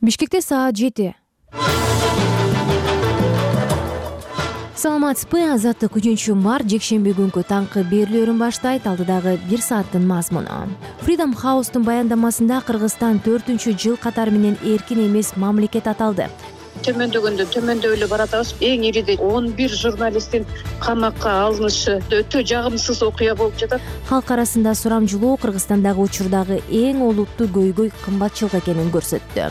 бишкекте саат жети. Саламатсызбы азаттык үчүнчү март жекшемби күнкү таңкы берүүлөрүн баштайт. Алдыдагы бир сааттын мазмуну. Фридом хаустун баяндамасында кыргызстан төртүнчү жыл катары менен эркин эмес мамлекет аталды төмөндөгөндөн төмөндөй эле баратабыз. Эң ириде он бир журналисттин камакка алынышы өтө жагымсыз окуя болуп жатат. Калк арасында сурамжылоо кыргызстандагы учурдагы эң олуттуу көйгөй кымбатчылык экенин көрсөттү.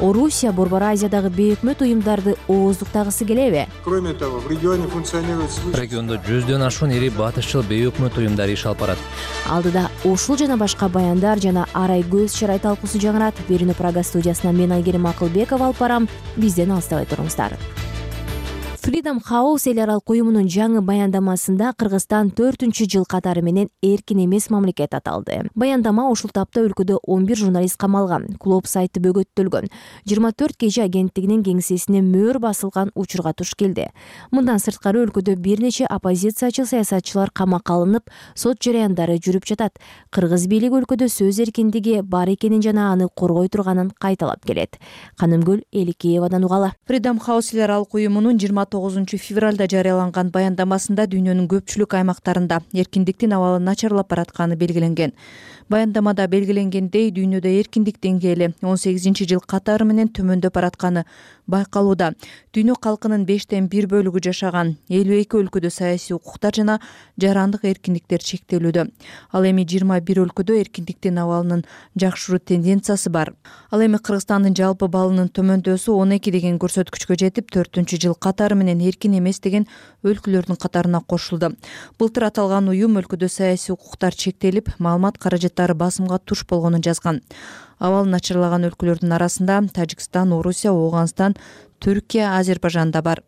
Орусия борбор азиядагы бейөкмөт уюмдарды ооздуктагысы келеби. Кроме того в регионе функционирует региондо жүздөн ашуун ири батышчыл бейөкмөт уюмдар иш алып барат. Алдыда ушул жана башка баяндар жана арай көз чырай талкуусу жаңырат. Берүүнү прага студиясынан мен айгерим акылбекова алып барам. Бизден алыстабай туруңуздар фридом хаус эл аралык уюмунун жаңы баяндамасында кыргызстан төртүнчү жыл катары менен эркин эмес мамлекет аталды. Баяндама ушул тапта өлкөдө он бир журналист камалган. Клуб сайты бөгөттөлгөн жыйырма төрт кежи агенттигинин кеңсесине мөөр басылган учурга туш келди. Мындан сырткары өлкөдө бир нече оппозициячы саясатчылар камакка алынып сот жараяндары жүрүп жатат. Кыргыз бийлиги өлкөдө сөз эркиндиги бар экенин жана аны коргой турганын кайталап келет. Канымгүл эликеевадан угалы. Фридом хаус эл аралык уюмунун жыйырма тогузунчу февралда жарыяланган баяндамасында дүйнөнүн көпчүлүк аймактарында эркиндиктин абалы начарлап баратканы белгиленген баяндамада белгиленгендей дүйнөдө эркиндик деңгээли он сегизинчи жыл катары менен төмөндөп баратканы байкалууда. Дүйнө калкынын бештен бир бөлүгү жашаган элүү эки өлкөдө саясий укуктар жана жарандык эркиндиктер чектелүүдө. Ал эми жыйырма бир өлкөдө эркиндиктин абалынын жакшыруу тенденциясы бар. Ал эми кыргызстандын жалпы баллынын төмөндөсү он эки деген көрсөткүчкө жетип төртүнчү жыл катары менен эркин эмес деген өлкөлөрдүн катарына кошулду. Былтыр аталган уюм өлкөдө саясий укуктар чектелип маалымат каражат басымга туш болгонун жазган. Абалы начарлаган өлкөлөрдүн арасында тажикстан орусия ооганстан түркия азербайжан да бар.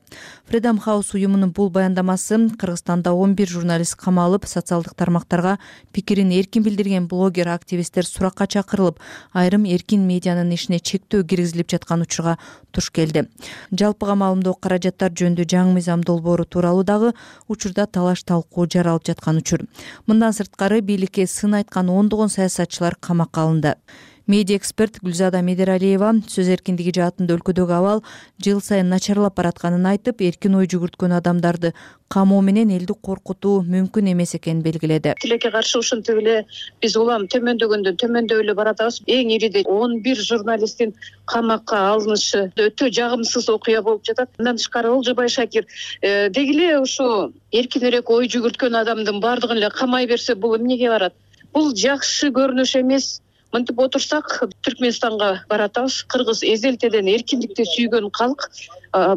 Фридом хаус уюмунун бул баяндамасы кыргызстанда он бир журналист камалып социалдык тармактарга пикирин эркин билдирген блогер активисттер суракка чакырылып айрым эркин медианын ишине чектөө киргизилип жаткан учурга туш келди. Жалпы камалымдоо каражаттар жөнүндө жаңы мыйзам долбоору тууралуу дагы учурда талаш талкуу жаралып жаткан учур. Мындан сырткары бийликке сын айткан ондогон саясатчылар камакка алынды медиа эксперт гүлзада медералиева сөз эркиндиги жаатында өлкөдөгү абал жыл сайын начарлап баратканын айтып эркин ой жүгүрткөн адамдарды камоо менен элди коркутуу мүмкүн эмес экенин белгиледи. Тилекке каршы ушинтип эле биз улам төмөндөгөндөн төмөндөй эле баратабыз эң ириде он бир журналисттин камакка алынышы өтө жагымсыз окуя болуп жатат. Мындан тышкары олжобай шакир э, деги эле ушу эркинирээк ой жүгүрткөн адамдын баардыгын эле камай берсе бул эмнеге барат? Бул жакшы көрүнүш эмес мынтип отурсак түркмөнстанга баратабыз. Кыргыз эзелтеден эркиндикти сүйгөн калк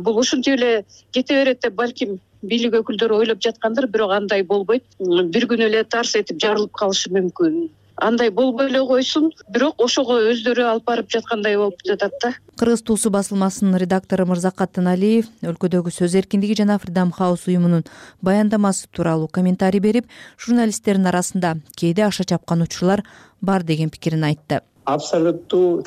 бул ушинтип эле кете берет деп балким бийлик өкүлдөрү ойлоп жаткандыр бирок андай болбойт. Бир күнү эле тарс этип жарылып калышы мүмкүн андай болбой эле койсун. Бирок ошого өздөрү алып барып жаткандай болуп жатат да. Кыргыз туусу басылмасынын редактору мырзакат алиев өлкөдөгү сөз эркиндиги жана фридом хаус уюмунун баяндамасы тууралуу комментарий берип журналисттердин арасында кээде аша чапкан учурлар бар деген пикирин айтты. Абсолюттуу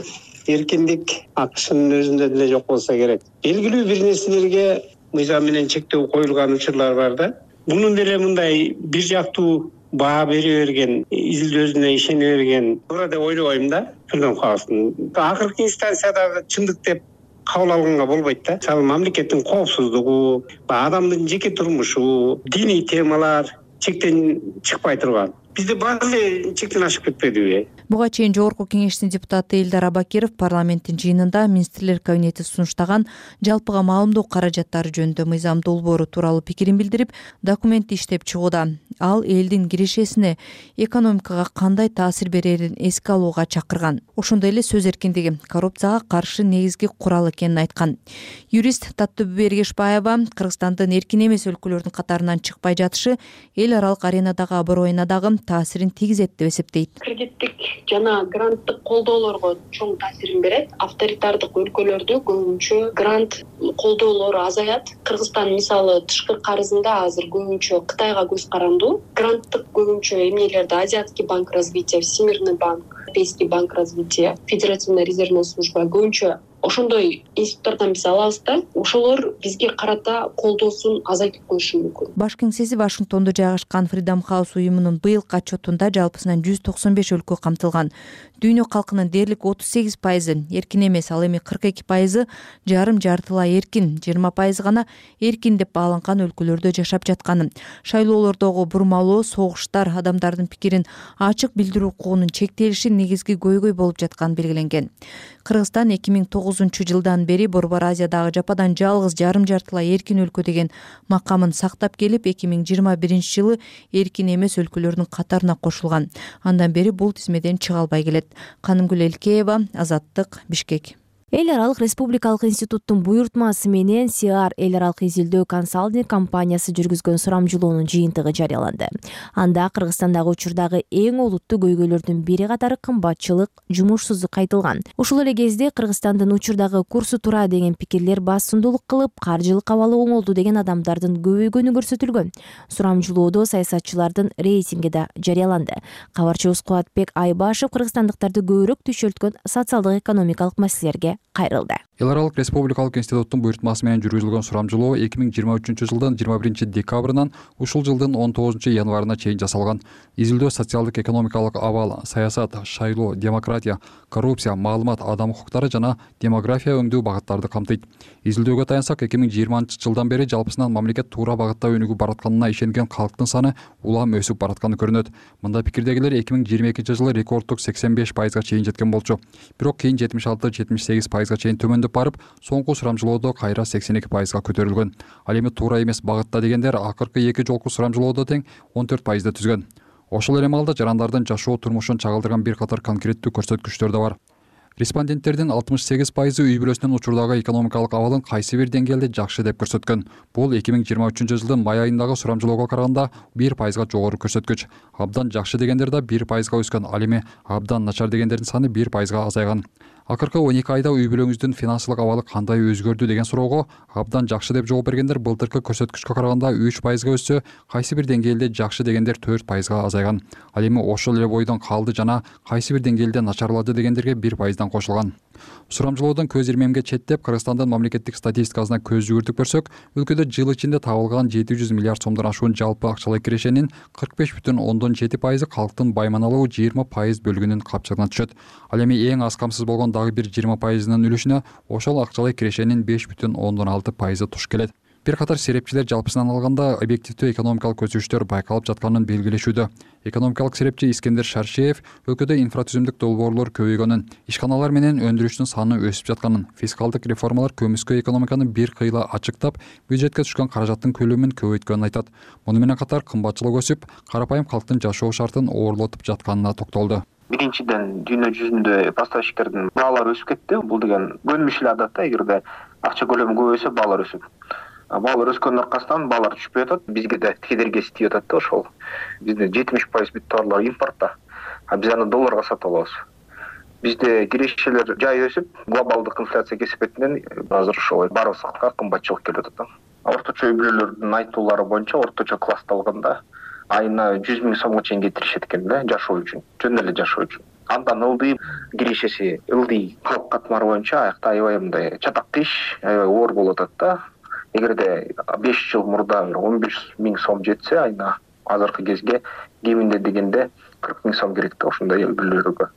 эркиндик акшнын өзүндө деле жок болсо керек. Белгилүү бир нерселерге мыйзам менен чектөө коюлган учурлар бар да. Мунун деле мындай бир жактуу баа бере берген өзүнө ишене берген. Туура деп ойлобойм да акыркы инстанциядагы чындык деп кабыл алганга болбойт да. Мисалы мамлекеттин коопсуздугу адамдын жеке турмушу диний темалар чектен чыкпай турган бизде баары эле чектен ашып кетпедиби буга чейин жогорку кеңештин депутаты элдар абакиров парламенттин жыйынында министрлер кабинети сунуштаган жалпыга маалымдоо каражаттары жөнүндө мыйзам долбоору тууралуу пикирин билдирип документти иштеп чыгууда. Ал элдин кирешесине экономикага кандай таасир берерин эске алууга чакырган. Ошондой эле сөз эркиндиги коррупцияга каршы негизги курал экенин айткан. Юрист таттыбүбү эргешбаева кыргызстандын эркин эмес өлкөлөрдүн катарынан чыкпай жатышы эл аралык аренадагы аброюна дагы таасирин тийгизет деп эсептейт. Кредиттик жана гранттык колдоолорго чоң таасирин берет. Авторитардык өлкөлөрдө көбүнчө грант колдоолор азаят. Кыргызстан мисалы тышкы карызында азыр көбүнчө кытайга көз карандуу. Гранттык көбүнчө эмнелерди азиатский банк развития всемирный банк европейский банк развития федеративная резервная служба көбүнчө ошондой институттардан биз алабыз да. Ошолор бизге карата колдоосун азайтып коюшу мүмкүн. Баш кеңсеси вашингтондо жайгашкан фридом хаус уюмунун быйылкы отчетунда жалпысынан жүз токсон беш өлкө камтылган дүйнө калкынын дээрлик отуз сегиз пайызы эркин эмес ал эми кырк эки пайызы жарым жартылай эркин жыйырма пайызы гана эркин деп бааланган өлкөлөрдө жашап жатканын шайлоолордогу бурмалоо согуштар адамдардын пикирин ачык билдирүү укугунун чектелиши негизги көйгөй болуп жатканы белгиленген. Кыргызстан эки миң тогузунчу жылдан бери борбор азиядагы жападан жалгыз жарым жартылай эркин өлкө деген макамын сактап келип эки миң жыйырма биринчи жылы эркин эмес өлкөлөрдүн катарына кошулган. Андан бери бул тизмеден чыга албай келет канымгүл элкеева азаттык бишкек эл аралык республикалык институттун буйртмасы менен сиар эл аралык изилдөө консалтинг компаниясы жүргүзгөн сурамжылоонун жыйынтыгы жарыяланды. Анда кыргызстандагы учурдагы эң олуттуу көйгөйлөрдүн бири катары кымбатчылык жумушсуздук айтылган ушул эле кезде кыргызстандын учурдагы курсу туура деген пикирлер басымдуулук кылып каржылык абалы оңолду деген адамдардын көбөйгөнү көрсөтүлгөн. Сурамжылоодо саясатчылардын рейтинги да жарыяланды. Кабарчыбыз кубатбек айбашев кыргызстандыктарды көбүрөөк түшөлткөн социалдык экономикалык маселелерге кайрылды эл аралык республикалык институттун буйртмасы менен жүргүзүлгөн сурамжылоо эки миң жыйырма үчүнчү жылдын жыйырма биринчи декабрынан ушул жылдын он тогузунчу январына чейин жасалган. Изилдөө социалдык экономикалык абал саясат шайлоо демократия коррупция маалымат адам укуктары жана демография өңдүү багыттарды камтыйт. Изилдөөгө таянсак эки миң жыйырманчы жылдан бери жалпысынан мамлекет туура багытта өнүгүп баратканына ишенген калктын саны улам өсүп баратканы көрүнөт. Мындай пикирдегилер эки миң жыйырма экинчи жылы рекорддук сексен беш пайызга чейин жеткен болчу. Бирок кийин жетимиш алты жетимиш сегиз пайызга чейин төмөндөп барып соңку сурамжылоодо кайра сексен эки пайызга көтөрүлгөн. Ал эми туура эмес багытта дегендер акыркы эки жолку сурамжылоодо тең он төрт пайызды түзгөн. Ошол эле маалда жарандардын жашоо турмушун чагылдырган бир катар конкреттүү көрсөткүчтөр да бар. Респонденттердин алтымыш сегиз пайызы үй бүлөсүнүн учурдагы экономикалык абалын кайсы бир деңгээлде жакшы деп көрсөткөн. Бул эки миң жыйырма үчүнчү жылдын май айындагы сурамжылоого караганда бир пайызга жогору көрсөткүч абдан жакшы дегендер да бир пайызга өскөн. Ал эми абдан начар дегендердин саны бир пайызга азайган акыркы он эки айда үй бүлөңүздүн финансылык абалы кандай өзгөрдү деген суроого абдан жакшы деп жооп бергендер былтыркы көрсөткүчкө караганда үч пайызга өссө кайсы бир деңгээлде жакшы дегендер төрт пайызга азайган. Ал эми ошол эле бойдон калды жана кайсы бир деңгээлде начарлады дегендерге бир пайыздан кошулган сурамжылоодон көз ирмемге четтеп кыргызстандын мамлекеттик статистикасына көз жүгүртүп көрсөк өлкөдө жыл ичинде табылган жети жүз миллиард сомдон ашуун жалпы акчалай кирешенин кырк беш бүтүн ондон жети пайызы калктын байманалуу жыйырма пайыз бөлүгүнүн капчыгына түшөт. Ал эми эң аз камсыз болгон дагы бир жыйырма пайызынын үлүшүнө ошол акчалай кирешенин беш бүтүн ондон алты пайызы туш келет бир катар серепчилер жалпысынан алганда объективдүү экономикалык өсүштөр байкалып жатканын белгилешүүдө. Экономикалык серепчи искендер шаршеев өлкөдө инфратүзүмдүк долбоорлор көбөйгөнүн ишканалар менен өндүрүштүн саны өсүп жатканын фискалдык реформалар көмүскө экономиканы бир кыйла ачыктап бюджетке түшкөн каражаттын көлөмүн көбөйткөнүн айтат. Муну менен катар кымбатчылык өсүп карапайым калктын жашоо шартын оорлотуп жатканына токтолду. Биринчиден дүйнө жүзүндө поставщиктердин баалары өсүп кетти. Бул деген көнүмүш эле адат да эгерде акча көлөмү көбөйсө баалар өсөт баалар өскөнүнүн аркасынан баалар түшпөй атат. Бизге да кедергиси тийип атат да ошол. Бизде жетимиш пайыз бүт товарлар импортто а биз аны долларга сатып алабыз. Бизде кирешелер жай өсүп глобалдык инфляция кесепетинен азыр ошол баарыбыз сактка кымбатчылык келип атат да. Орточо үй бүлөлөрдүн айтуулары боюнча орточо классты алганда айына жүз миң сомго чейин кетиришет экен да жашоо үчүн жөн эле жашоо үчүн. Андан ылдый кирешеси ылдый калк катмары боюнча аякта аябай мындай чатак иш аябай оор болуп атат да эгерде беш жыл мурда бир он беш миң сом жетсе айына азыркы кезге кеминде дегенде кырк миң сом керек да ошондой үй бүлөлөргө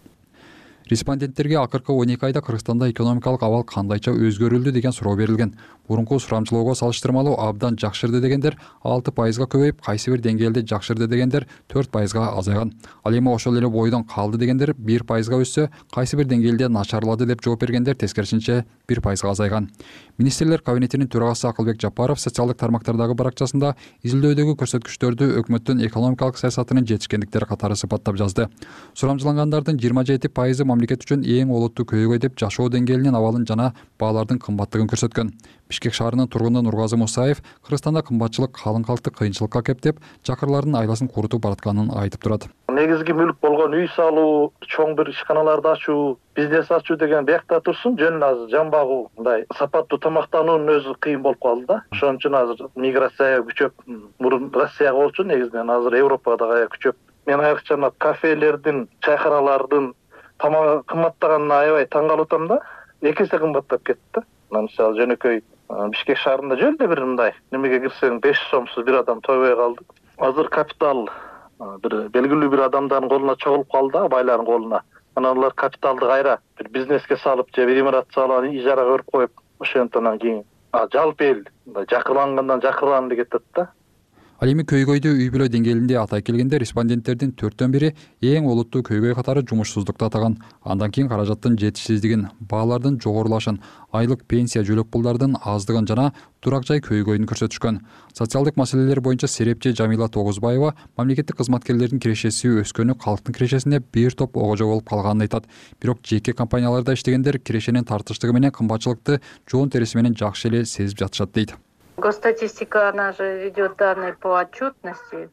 респонденттерге акыркы он эки айда кыргызстанда экономикалык абал кандайча өзгөрүлдү деген суроо берилген. Мурунку сурамжылоого салыштырмалуу абдан жакшырды дегендер алты пайызга көбөйүп кайсы бир деңгээлде жакшырды дегендер төрт пайызга азайган. Ал эми ошол эле бойдон калды дегендер бир пайызга өссө кайсы бир деңгээлде начарлады деп жооп бергендер тескерисинче бир пайызга азайган. Министрлер кабинетинин төрагасы акылбек жапаров социалдык тармактардагы баракчасында изилдөөдөгү көрсөткүчтөрдү өкмөттүн экономикалык саясатынын жетишкендиктери катары сыпаттап жазды. Сурамжылангандардын жыйырма жети пайызы мамлекет үчүн эң олуттуу көйгөй деп жашоо деңгээлинин абалын жана баалардын кымбаттыгын көрсөткөн. Бишкек шаарынын тургуну нургазы мусаев кыргызстанда кымбатчылык калың калкты кыйынчылыкка кептеп чакырлардын айласын курутуп баратканын айтып турат. Негизги мүлк болгон үй салуу чоң бир ишканаларды ачуу бизнес ачуу деген биякта турсун. Жөн азыр жан багуу мындай сапаттуу тамактануунун өзү кыйын болуп калды да. Ошон үчүн азыр миграция күчөп мурун россияга болчу негизинен. Азыр европага дагы аябай күчөп мен айрыкча мына кафелердин чайханалардын тамагы кымбаттаганына аябай таң калып атам да. Эки эсе кымбаттап кетти. Да мына мисалы жөнөкөй бишкек шаарында жөн эле бир мындай. Немеге кирсең беш сомсуз бир адам тойбой калды. Азыр капитал бир белгилүү бир адамдардын колуна чогулуп калды да байлардын колуна. Анан алар капиталды кайра бир бизнеске салып же бир имарат салып анан ижарага берип коюп ошентип анан кийин жалпы эл мындай жакырлангандан жакырланды кетет да ал эми көйгөйдү үй бүлө деңгээлинде атай келгенде респонденттердин төрттөн бири эң олуттуу көйгөй катары жумушсуздукту атаган. Андан кийин каражаттын жетишсиздигин баалардын жогорулашын айлык пенсия жөлөк пулдардын аздыгын жана турак жай көйгөйүн көрсөтүшкөн. Социалдык маселелер боюнча серепчи жамила тогузбаева мамлекеттик кызматкерлердин кирешеси өскөнү калктын кирешесине бир топ огожо болуп калганын айтат. Бирок жеке компанияларда иштегендер кирешенин тартыштыгы менен кымбатчылыкты жоон териси менен жакшы эле сезип жатышат дейт госстатистика она же ведет данные по отчетности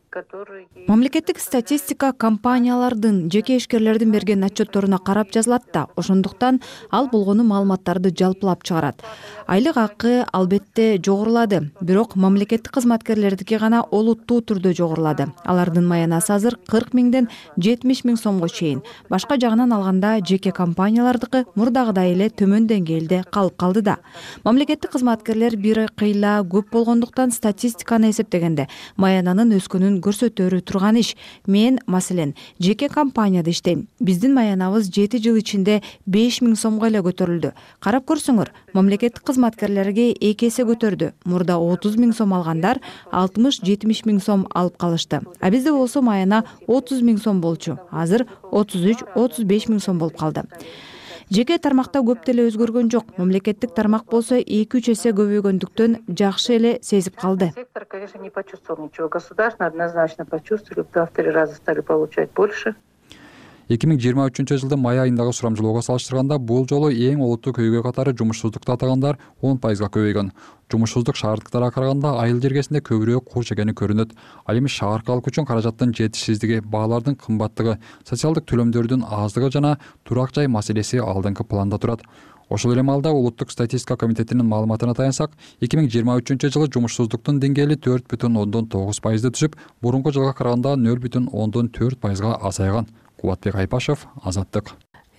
мамлекеттик статистика компаниялардын жеке ишкерлердин берген отчетторуна карап жазылат да ошондуктан ал болгону маалыматтарды жалпылап чыгарат. Айлык акы албетте жогорулады. Бирок мамлекеттик кызматкерлердики гана олуттуу түрдө жогорулады. Алардын маянасы азыр кырк миңден жетимиш миң сомго чейин. Башка жагынан алганда жеке компаниялардыкы мурдагыдай эле төмөн деңгээлде калып калды да мамлекеттик кызматкерлер бир кыйла көп болгондуктан статистиканы эсептегенде маянанын өскөнүн көрсөтөрү турган иш. Мен маселен жеке компанияда иштейм. Биздин маянабыз жети жыл ичинде беш миң сомго эле көтөрүлдү. Карап көрсөңөр мамлекеттик кызматкерлерге эки эсе көтөрдү. Мурда отуз миң сом алгандар алтымыш жетимиш миң сом алып калышты. А бизде болсо маяна отуз миң сом болчу. Азыр отуз үч отуз беш миң сом болуп калды жеке тармакта көп деле өзгөргөн жок. Мамлекеттик тармак болсо эки үч эсе көбөйгөндүктөн жакшы эле сезип калды. Сектор конечно не почувствовал ничего. Государственный однозначно почувствовали в два в три раза стали получать больше эки миң жыйырма үчүнчү жылдын май айындагы сурамжылоого салыштырганда бул жолу эң олуттуу көйгөй катары жумушсуздукту атагандар он пайызга көбөйгөн. Жумушсуздук шаардыктарга караганда айыл жергесинде көбүрөөк кур жегени көрүнөт. Ал эми шаар калк үчүн каражаттын жетишсиздиги баалардын кымбаттыгы социалдык төлөмдөрдүн аздыгы жана турак жай маселеси алдыңкы планда турат. Ошол эле маалда улуттук статистика комитетинин маалыматына таянсак эки миң жыйырма үчүнчү жылы жумушсуздуктун деңгээли төрт бүтүн ондон тогуз пайызды түзүп мурунку жылга караганда нөл бүтүн ондон төрт пайызга азайган кубатбек айпашев азаттык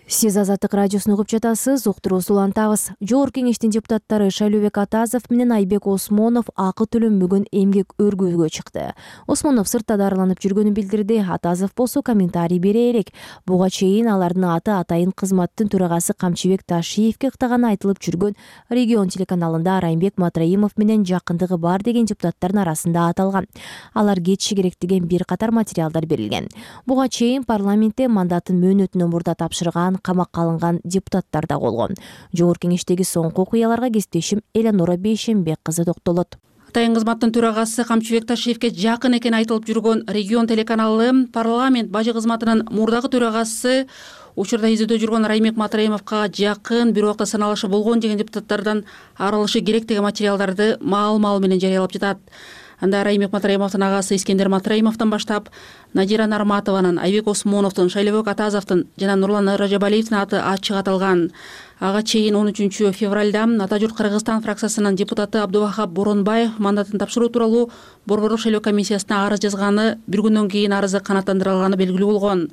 сиз азаттык радиосун угуп жатасыз. Уктуруубузду улантабыз жогорку кеңештин депутаттары шайлообек атазов менен айбек осмонов акы төлөнбөгөн эмгек өргүүгө чыкты. Осмонов сыртта дарыланып жүргөнүн билдирди. Атазов болсо комментарий бере элек. Буга чейин алардын аты атайын кызматтын төрагасы камчыбек ташиевке ыктаганы айтылып жүргөн регион телеканалында райымбек матраимов менен жакындыгы бар деген депутаттардын арасында аталган. Алар кетиши керек деген бир катар материалдар берилген. Буга чейин парламентте мандатын мөөнөтүнөн мурда тапшырган камакка алынган депутаттар да болгон. Жогорку кеңештеги соңку окуяларга кесиптешим эленора бейшенбек кызы токтолот. Атайын кызматтын төрагасы камчыбек ташиевке жакын экени айтылып жүргөн регион телеканалы парламент бажы кызматынын мурдагы төрагасы учурда изилдөө жүргөн райымбек матраимовго жакын бир убакта саналышы болгон деген депутаттардан арылышы керек деген материалдарды маал маал менен жарыялап жатат. Анда райымбек матраимовдун агасы искендер матраимовдон баштап надира нарматованын айбек осмоновдун шайлообек атазовдун жана нурлан ражабалиевдин аты ачык аталган. Ага чейин он үчүнчү февралда ата журт кыргызстан фракциясынын депутаты абдубахап боронбаев мандатын тапшыруу тууралуу борборлук шайлоо комиссиясына арыз жазганы бир күндөн кийин арызы канааттандырылганы белгилүү болгон.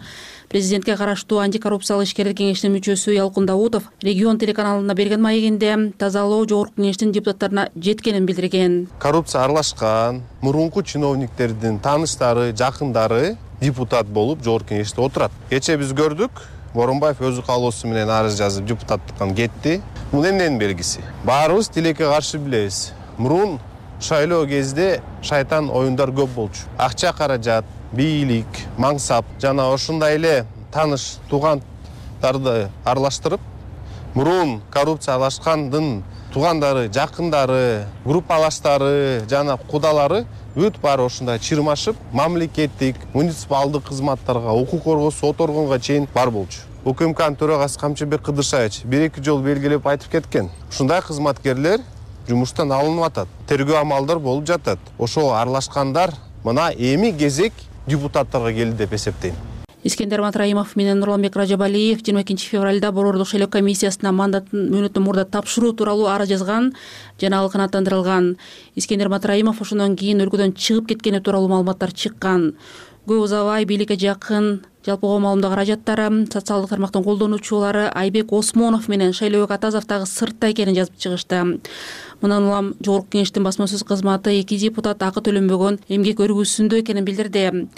Президентке караштуу антикоррупциялык ишкерлер кеңешинин мүчөсү ялкын даутов регион телеканалына берген маегинде тазалоо жогорку кеңештин депутаттарына жеткенин билдирген. Коррупцияга аралашкан мурунку чиновниктердин тааныштары жакындары депутат болуп жогорку кеңеште отурат. Кечээ биз көрдүк боронбаев өзү каалоосу менен арыз жазып депутаттыктан кетти. Бул эмненин белгиси? Баарыбыз тилекке каршы билебиз. Мурун шайлоо кезде шайтан оюндар көп болчу. Акча каражат бийлик мансап жана ошондой эле тааныш туугандарды аралаштырып мурун коррупцияга аралашкандын туугандары жакындары группалаштары жана кудалары бүт баары ушундай чырмашып мамлекеттик муниципалдык кызматтарга укук коргоо сот органга чейин бар болчу. Укмкнын төрагасы камчыбек кыдыршаевич бир эки жолу белгилеп айтып кеткен. Ушундай кызматкерлер жумуштан алынып атат тергөө амалдар болуп жатат. Ошого аралашкандар мына эми кезек депутаттарга келди деп эсептейм искендер матраимов менен нурланбек ражабалиев жыйырма экинчи февралда борборлук шайлоо комиссиясына мандатын мөөнөттөн мурда тапшыруу тууралуу арыз жазган жана ал канааттандырылган искендер матраимов ошондон кийин өлкөдөн чыгып кеткени тууралуу маалыматтар чыккан. Көп узабай бийликке жакын жалпы коо маалымдоо каражаттары социалдык тармактын колдонуучулары айбек осмонов менен шайлообек атазов дагы сыртта экенин жазып чыгышты. Мындан улам жогорку кеңештин басма сөз кызматы эки депутат акы төлөнбөгөн эмгек өргүүсүндө экенин билдирди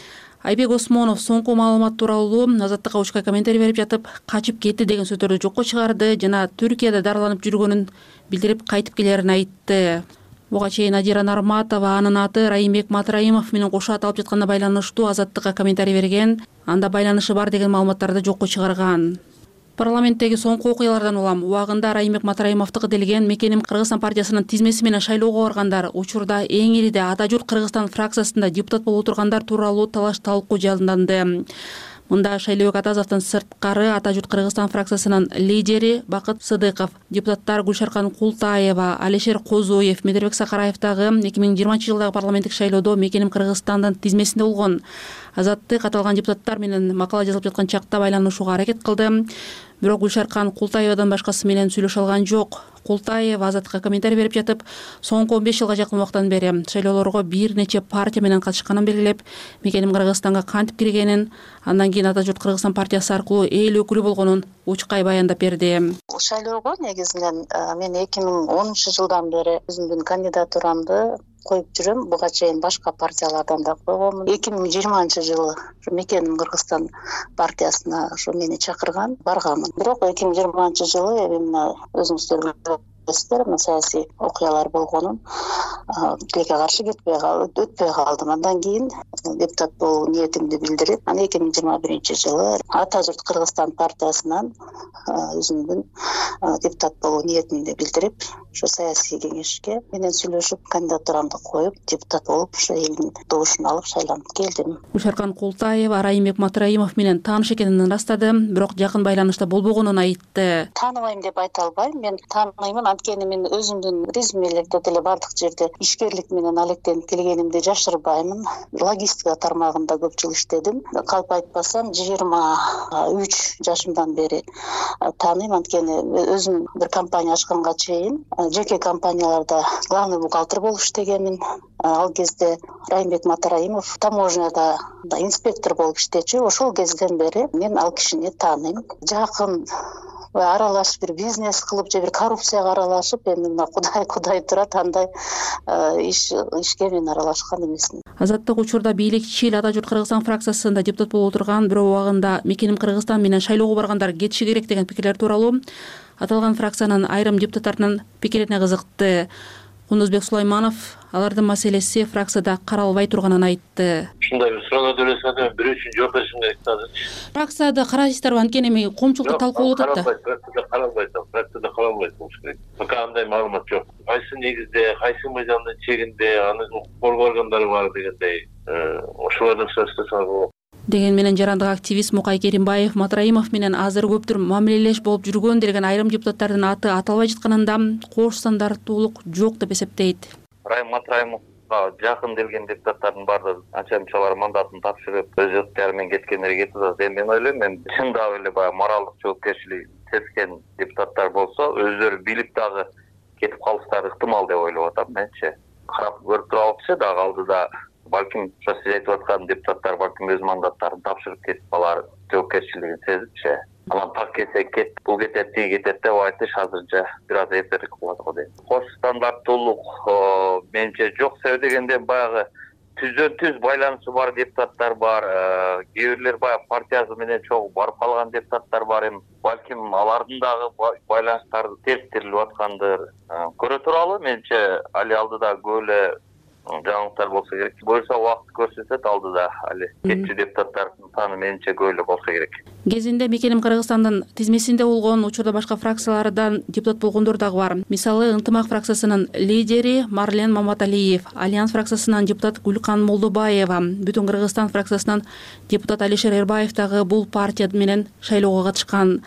айбек осмонов соңку маалымат тууралуу азаттыкка учка комментарий берип жатып качып кетти деген сөздөрдү жокко чыгарды жана түркияда дарыланып жүргөнүн билдирип кайтып келерин айтты. Буга чейин надира нарматова анын аты райымбек матраимов менен кошо аталып жатканына байланыштуу азаттыкка комментарий берген. Анда байланышы бар деген маалыматтарды жокко чыгарган парламенттеги соңку окуялардан улам. Убагында райымбек матраимовдуку делген мекеним кыргызстан партиясынын тизмеси менен шайлоого баргандар учурда эң ириде ата журт кыргызстан фракциясында депутат болуп отургандар тууралуу талаш талкуу жанданды мында шайлообек атазовдон сырткары ата журт кыргызстан фракциясынын лидери бакыт сыдыков депутаттар гүлшаркан култаева алишер козуев медербек сакараев дагы эки миң жыйырманчы жылдагы парламенттик шайлоодо мекеним кыргызстандын тизмесинде болгон азаттык аталган депутаттар менен макала жазылып жаткан чакта байланышууга аракет кылды бирок гүлшаркан култаевадан башкасы менен сүйлөшө алган жок. Култаева азаттыкка комментарий берип жатып соңку он беш жылга жакын убакыттан бери шайлоолорго бир нече партия менен катышканын белгилеп мекеним кыргызстанга кантип киргенин андан кийин ата журт кыргызстан партиясы аркылуу эл өкүлү болгонун учкай баяндап берди. Шайлоого негизинен мен эки миң онунчу жылдан бери өзүмдүн кандидатурамды коюп жүрөм. Буга чейин башка партиялардан да койгонмун. Эки миң жыйырманчы жылы ушу мекеним кыргызстан партиясына ошо мени чакырган барганмын. Бирок эки миң жыйырманчы жылы эми мына өзүңүздөр билесиздер саясий окуялар болгонун тилекке каршы кетпей өтпөй калдым. Андан кийин депутат болуу ниетимди билдирип анан эки миң жыйырма биринчи жылы ата журт кыргызстан партиясынан өзүмдүн депутат болуу ниетимди билдирип ошо саясий кеңешке менен сүйлөшүп кандидатурамды коюп депутат болуп ошо элдин добушун алып шайланып келдим. Гүлшаркан култаева райымбек матраимов менен тааныш экенин ырастады бирок жакын байланышта болбогонун айтты. Тааныбайм деп айта албайм. Мен тааныймын анткени мен өзүмдүн резюмелерде деле баардык жерде ишкерлик менен алектенип келгенимди жашырбаймын. Логистика тармагында көп жыл иштедим. Калп айтпасам жыйырма үч жашымдан бери тааныйм. Анткени өзүм бир компания ачканга чейин жеке компанияларда главный бухгалтер болуп иштегенмин. Ал кезде райымбек матраимов таможняда инспектор болуп иштечү. Ошол кезден бери мен ал кишини тааныйм. Жакын аралашып бир бизнес кылып же бир коррупцияга аралашып эми мына кудай кудай турат андай ишке мен аралашкан эмесмин. Азаттык учурда бийликчил ата журт кыргызстан фракциясында депутат болуп отурган бирок убагында мекеним кыргызстан менен шайлоого баргандар кетиши керек деген пикирлер тууралуу. Аталган фракциянын айрым депутаттарынын пикирине кызыкты кундузбек сулайманов алардын маселеси фракцияда каралбай турганын айтты. Ушундай бир суроолорду элестетем бирөө үчүн жооп беришим керек азырчы фракцияда карайсыздарбы анткени эми коомчулукта талкуу болуп атат да фракцияда каралбайт ал фракцияда каралбайт болуш керек. Пока андай маалымат жок. Кайсы негизде кайсы мыйзамдын чегинде аны укук коргоо органдары бар дегендей э, ошолордон сурооштосоңор болот деген менен жарандык активист мукай керимбаев матраимов менен азыр көптүр мамилелеш болуп жүргөн делген айрым депутаттардын аты аталбай жатканында кош стандарттуулук жок деп эсептейт. Райым матраимовго жакын келген депутаттардын баардыгы анча мандатын тапшырып өз ыктыяры менен кеткендери кетип атат эми мен ойлойм эми чындап эле баягы моралдык жоопкерчилиги сезген депутаттар болсо өздөрү билип дагы кетип калыштары ыктымал деп ойлоп атам менчи карап көрүп туралычы дагы алдыда балким ошо сиз айтып аткан депутаттар балким өз мандаттарын тапшырып кетип алар жоопкерчилигин сезипчи анан так кесе кет бул кетет тиги кетет деп айтыш азырынча бир аз эртерээк болот го дейм. Кош стандарттуулук менимче жок себеби дегенде баягы түздөн түз байланышы бар депутаттар бар э, кээ бирлер баягы партиясы менен чогуу барып калган депутаттар бар эми. Балким алардын дагы байланыштары териктирилип аткандыр. Э, көрө туралы менимче али алдыда көп эле жаңылыктар болсо керек. Буюрса убакыт көрсөтөт алдыда али кетчү депутаттардын саны менимче көп эле болсо керек. Кезинде мекеним кыргызстандын тизмесинде болгон учурда башка фракциялардан депутат болгондор дагы бар. Мисалы ынтымак фракциясынын лидери марлен маматалиев альянс фракциясынан депутат гүлкан молдобаева бүтүн кыргызстан фракциясынан депутат алишер эрбаев дагы бул партия менен шайлоого катышкан.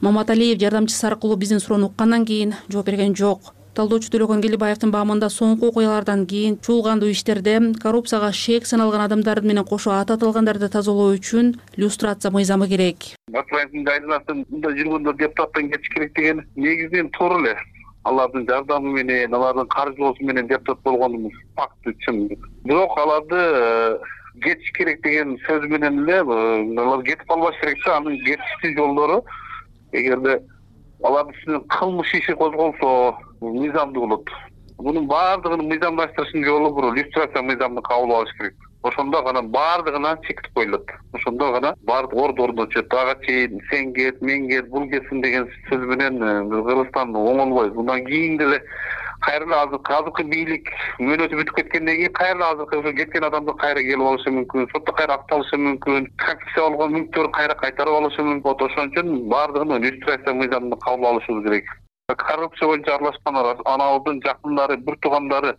Маматалиев жардамчысы аркылуу биздин суроону уккандан кийин жооп берген жок талдоочу төлөгөн келибаевдин баамында соңку окуялардан кийин чуулгандуу иштерде коррупцияга шек саналган адамдар менен кошо аты аталгандарды тазалоо үчүн люстрация мыйзамы керек. Мындай жүргөндөр депутаттан кетиш керек деген негизинен туура эле. Алардын жардамы менен алардын каржылоосу менен депутат болгонубуз факты чын бирок аларды э, кетиш керек деген сөз менен эле алар кетип калбаш керек да анын кетиштин жолдору. Эгерде алардын үстүнөн кылмыш иши козголсо мыйзамдуу болот мунун баардыгын мыйзамдаштырыштын жолу бул люстрация мыйзамын кабыл алыш керек. Ошондо гана баардыгына чектик коюлат ошондо гана баардык орду ордуна түшөт ага чейин сен кет мен кет бул кетсин деген сөз менен э, кыргызстан оңолбойбуз мындан кийин деле кайра азыркы азыркы бийлик мөөнөтү бүтүп кеткенден кийин кайра азыркы ошо кеткен адамды кайра келип алышы мүмкүн сотто кайра акталышы мүмкүн конфискация болгон мүлктөрү кайра кайтарып алышы мүмкүн. Болот ошон үчүн баардыгын люстрация мыйзамын кабыл алышыбыз керек. Коррупция боюнча аралашкан анабыздын жакындары бир туугандары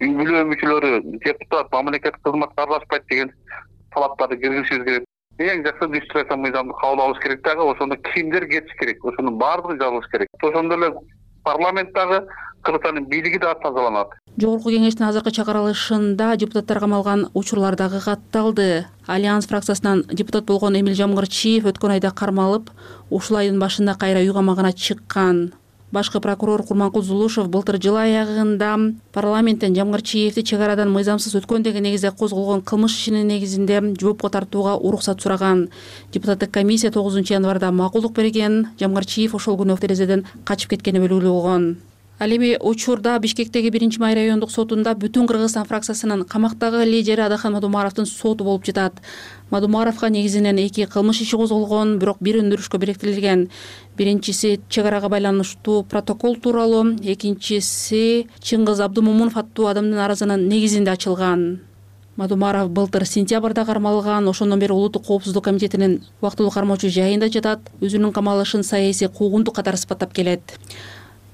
үй бүлө мүчөлөрү депутат мамлекеттик кызматка аралашпайт деген талаптарды киргизишибиз керек. Эң жакшы люстрация мыйзамды кабыл алыш керек дагы ошондо кимдер кетиш керек ошонун баардыгы жазылыш керек. Ошондой эле парламент дагы кыргызстандын бийлиги дагы тазаланат. Жогорку кеңештин азыркы чыгарылышында депутаттар камалган учурлар дагы катталды. Альянс фракциясынан депутат болгон эмил жамгырчиев өткөн айда кармалып ушул айдын башында кайра үй камагына чыккан башкы прокурор курманкул зулушев былтыр жыл аягында парламенттен жамгырчиевди чек арадан мыйзамсыз өткөн деген негизде козголгон кылмыш ишинин негизинде жоопко тартууга уруксат сураган. Депутаттык комиссия тогузунчу январда макулдук берген. Жамгырчиев ошол күнү терезеден качып кеткени белгилүү болгон ал эми учурда бишкектеги биринчи май райондук сотунда бүтүн кыргызстан фракциясынын камактагы лидери адахан мадумаровдун соту болуп жатат мадумаровго негизинен эки кылмыш иши козголгон бирок бир өндүрүшкө бириктирилген биринчиси чек арага байланыштуу протокол тууралуу. Экинчиси чыңгыз абдымомунов аттуу адамдын арызынын негизинде ачылган. Мадумаров былтыр сентябрда кармалган ошондон бери улуттук коопсуздук комитетинин убактылуу кармоочу жайында жатат. Өзүнүн камалышын саясий куугунтук катары сыпаттап келет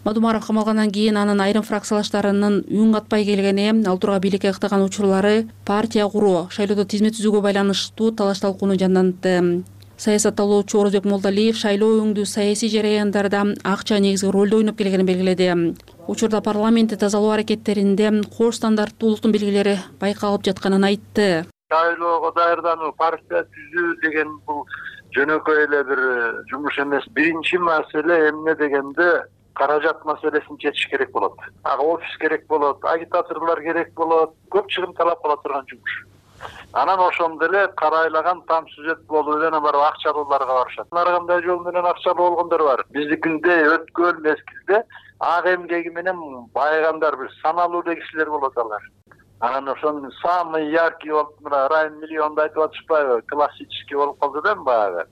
мадумаров камалгандан кийин анын айрым фракциялаштарынын үн катпай келгени ал тургай бийликке ыктаган учурлары партия куруу шайлоодо тизмет түзүүгө байланыштуу талаш талкууну жандантты. Саясатталоочу орозбек молдалиев шайлоо өңдүү саясий жараяндарда акча негизги ролду ойноп келгенин белгиледи. Учурда парламентти тазалоо аракеттеринде кош стандарттуулуктун белгилери байкалып жатканын айтты. Шайлоого даярдануу партия түзүү деген бул жөнөкөй эле бир жумуш эмес. Биринчи маселе эмне дегенде каражат маселесин чечиш керек болот. Ага офис керек болот агитаторлор керек болот көп чыгым талап кыла турган жумуш. Анан ошондо эле карайлаган там сюжет болуп эле анан барып акчалууларга барышат. Ар кандай жол менен акчалуу болгондор бар. Биздикиндей өткөн мезгилде ак эмгеги менен байыгандар бир саналуу эле кишилер болот алар. Анан ошонун самый яркий болуп мына райым миллионду айтып атышпайбы классический болуп калды да эми баягы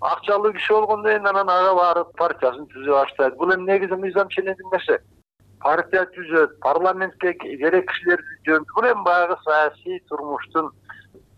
акчалуу киши болгондон кийин анан ага барып партиясын түзө баштайт. Бул эми негизи мыйзам нерсе? Партия түзөт парламентке керек кишилерди жөнөтөт бул эми баягы саясий турмуштун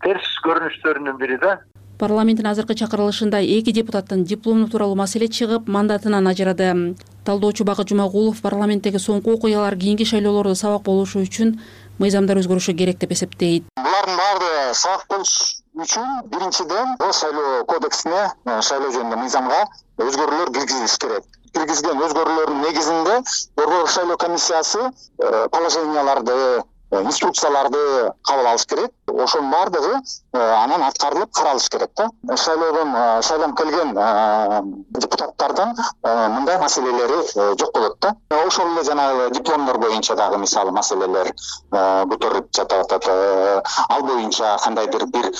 терс көрүнүштөрүнүн бири да. Парламенттин азыркы чакырылышында эки депутаттын диплому тууралуу маселе чыгып мандатынан ажырады. Талдоочу бакыт жумагулов парламенттеги соңку окуялар кийинки шайлоолордо сабак болушу үчүн мыйзамдар өзгөрүшү керек деп эсептейт. Булардын баардыгы сабак болуш үчүн биринчиден шайлоо кодексине э, шайлоо жөнүндө мыйзамга өзгөрүүлөр киргизилиш керек. Киргизген өзгөрүүлөрдүн негизинде борбордук шайлоо комиссиясы э, положенияларды Э, инструкцияларды кабыл алыш керек. Ошонун баардыгы э, анан аткарылып каралыш керек да. Шайлоодон э, шайланып келген депутаттардын мындай маселелери жок болот да. Ошол эле жанагы дипломдор боюнча дагы мисалы маселелер көтөрүлүп жатып атат ал боюнча кандайдыр бир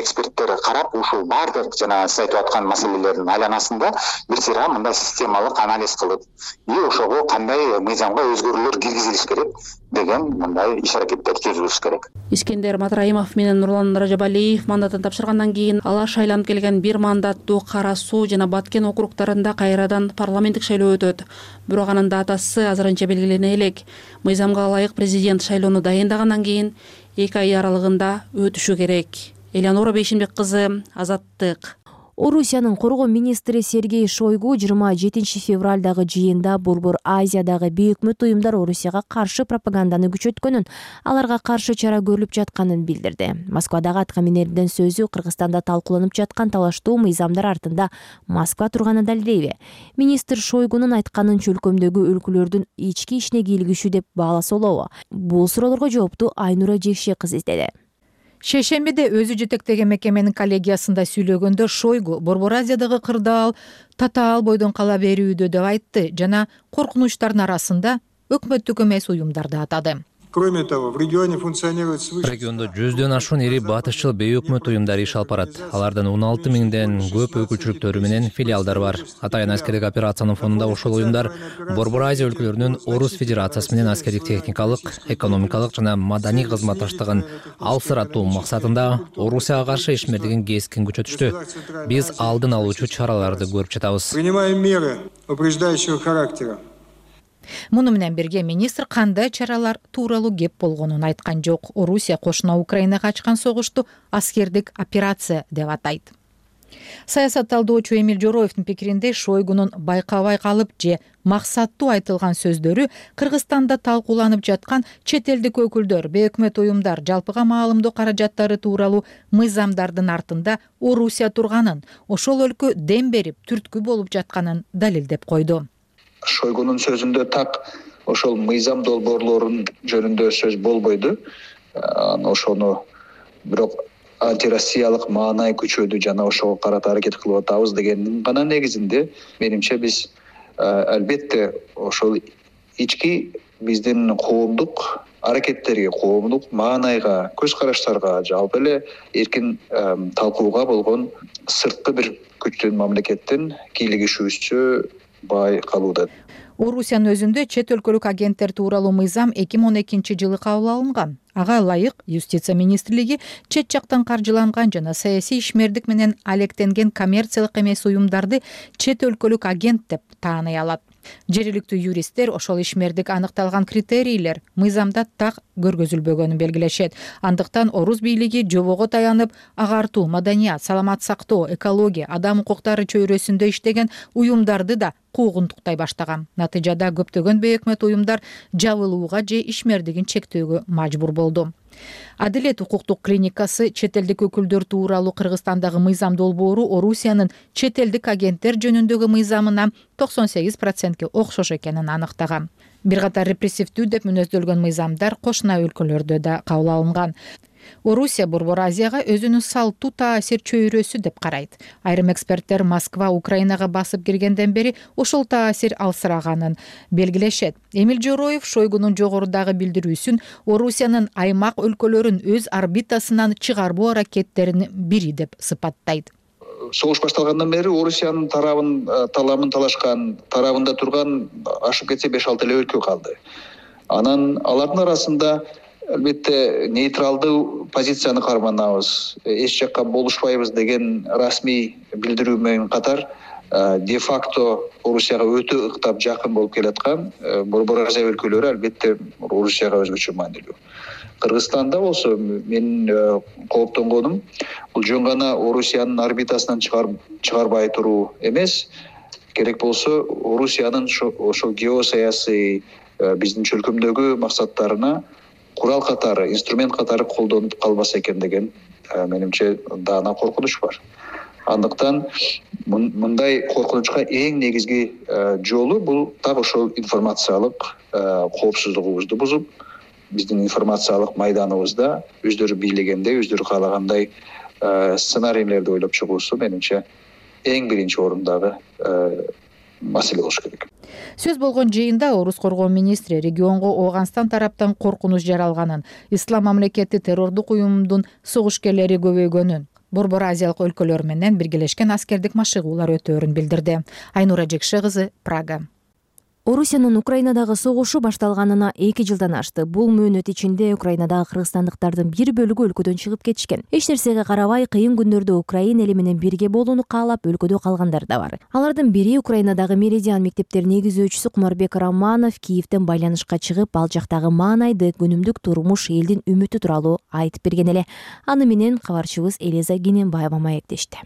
эксперттер карап ушул баардык жанагы сиз айтып аткан маселелердин айланасында бир сыйра мындай системалык анализ кылып и ошого кандай мыйзамга өзгөрүүлөр киргизилиш керек деген мындай иш аракеттер түзүлүш керек. Искендер матраимов менен нурлан ражабалиев мандатын тапшыргандан кийин алар шайланып келген бир мандаттуу кара суу жана баткен округдарында кайрадан парламенттик шайлоо өтөт. Бирок анын датасы азырынча белгилене элек. Мыйзамга ылайык президент шайлоону дайындагандан кийин эки ай аралыгында өтүшү керек. Элеонора бейшимбек кызы азаттык орусиянын коргоо министри сергей шойгу жыйырма жетинчи февралдагы жыйында борбор азиядагы бейөкмөт уюмдар орусияга каршы пропаганданы күчөткөнүн аларга каршы чара көрүлүп жатканын билдирди. Москвадагы аткаминердин сөзү кыргызстанда талкууланып жаткан талаштуу мыйзамдар артында москва турганын далилдейби. Министр шойгунун айтканын чөлкөмдөгү өлкөлөрдүн ички ишине кийлигишүү деп бааласа болобу. Бул суроолорго жоопту айнура жекше кызы издеди шейшембиде өзү жетектеген мекеменин коллегиясында сүйлөгөндө шойгу борбор азиядагы кырдаал татаал бойдон кала берүүдө деп айтты жана коркунучтардын арасында өкмөттүк эмес уюмдарды атады кроме того в регионе функционирует свыше региондо жүздөн ашуун ири батышчыл бейөкмөт уюмдар иш алып барат алардын он алты миңден көп өкүлчүлүктөрү менен филиалдары бар. Атайын аскердик операциянын фонунда ошол уюмдар борбор азия өлкөлөрүнүн орус федерациясы менен аскердик техникалык экономикалык жана маданий кызматташтыгын алсыратуу максатында орусияга каршы ишмердигин кескин күчөтүштү. Биз алдын алуучу чараларды көрүп жатабыз. Принимаем меры упреждающего характера муну менен бирге министр кандай чаралар тууралуу кеп болгонун айткан жок. Орусия кошуна украинага ачкан согушту аскердик операция деп атайт. Саясат талдоочу эмиль жороевдин пикиринде шойгунун байкабай калып же максаттуу айтылган сөздөрү кыргызстанда талкууланып жаткан чет элдик өкүлдөр бейөкмөт уюмдар жалпыга маалымдоо каражаттары тууралуу мыйзамдардын артында орусия турганын ошол өлкө дем берип түрткү болуп жатканын далилдеп койду шойгунун сөзүндө так ошол мыйзам долбоорлорунун жөнүндө сөз болбойду. Анан ошону бирок антироссиялык маанай күчөдү жана ошого карата аракет кылып атабыз дегендин гана негизинде менимче биз албетте ошол ички биздин коомдук аракеттерге коомдук маанайга көз караштарга жалпы эле эркин талкууга болгон сырткы бир күчтүн мамлекеттин кийлигишүүсү байкалууда. Орусиянын өзүндө чет өлкөлүк агенттер тууралуу мыйзам эки миң он экинчи жылы кабыл алынган ага ылайык юстиция министрлиги чет жактан каржыланган жана саясий ишмердик менен алектенген коммерциялык эмес уюмдарды чет өлкөлүк агент деп тааный алат жергиликтүү юристтер ошол ишмердик аныкталган критерийлер мыйзамда так көргөзүлбөгөнүн белгилешет. Андыктан орус бийлиги жобого таянып агартуу маданият саламат сактоо экология адам укуктары чөйрөсүндө иштеген уюмдарды да куугунтуктай баштаган. Натыйжада көптөгөн бейөкмөт уюмдар жабылууга же ишмердигин чектөөгө мажбур болду адилет укуктук клиникасы чет элдик өкүлдөр тууралуу кыргызстандагы мыйзам долбоору орусиянын чет элдик агенттер жөнүндөгү мыйзамына токсон сегиз процентке окшош экенин аныктаган. Бир катар репрессивдүү деп мүнөздөлгөн мыйзамдар кошуна өлкөлөрдө да кабыл алынган орусия борбор азияга өзүнүн салттуу таасир чөйрөсү деп карайт. Айрым эксперттер москва украинага басып киргенден бери ошол таасир алсыраганын белгилешет. Эмиль жороев шойгунун жогорудагы билдирүүсүн орусиянын аймак өлкөлөрүн өз орбитасынан чыгарбоо аракеттеринин бири деп сыпаттайт. Согуш башталгандан бери орусиянын тарабын э, таламын талашкан тарабында турган ашып кетсе беш алты эле өлкө калды. Анан алардын арасында албетте нейтралдуу позицияны карманабыз эч жакка болушпайбыз деген расмий билдирүү менен катар э, де факто орусияга өтө ыктап жакын болуп келаткан э, борбор азия өлкөлөрү албетте орусияга өзгөчө маанилүү. Кыргызстанда болсо менин э, кооптонгонум бул жөн гана орусиянын орбитасынан чыгарбай туруу эмес. Керек болсо орусиянын ошол геосаясий биздин чөлкөмдөгү максаттарына курал катары инструмент катары колдонуп калбаса экен деген э, менимче даана коркунуч бар. Андыктан мындай коркунучка эң негизги э, жолу бул так ошол информациялык э, коопсуздугубузду бузуп биздин информациялык майданыбызда өздөрү бийлегендей өздөрү каалагандай сценарийлерди ойлоп чыгуусу менимче эң биринчи орундагы маселе болуш керек. Сөз болгон жыйында орус коргоо министри регионго ооганстан тараптан коркунуч жаралганын ислам мамлекети террордук уюмдун согушкерлери көбөйгөнүн борбор азиялык өлкөлөр менен биргелешкен аскердик машыгуулар өтөөрүн билдирди. Айнура жекше кызы прага орусиянын украинадагы согушу башталганына эки жылдан ашты. Бул мөөнөт ичинде украинадагы кыргызстандыктардын бир бөлүгү өлкөдөн чыгып кетишкен. Эч нерсеге карабай кыйын күндөрдө украин эли менен бирге болууну каалап өлкөдө калгандар да бар. Алардын бири украинадагы меридиан мектептерин негиздөөчүсү кумарбек романов киевден байланышка чыгып ал жактагы маанайды күнүмдүк турмуш элдин үмүтү тууралуу айтып берген эле. Аны менен кабарчыбыз элиза кененбаева маектешти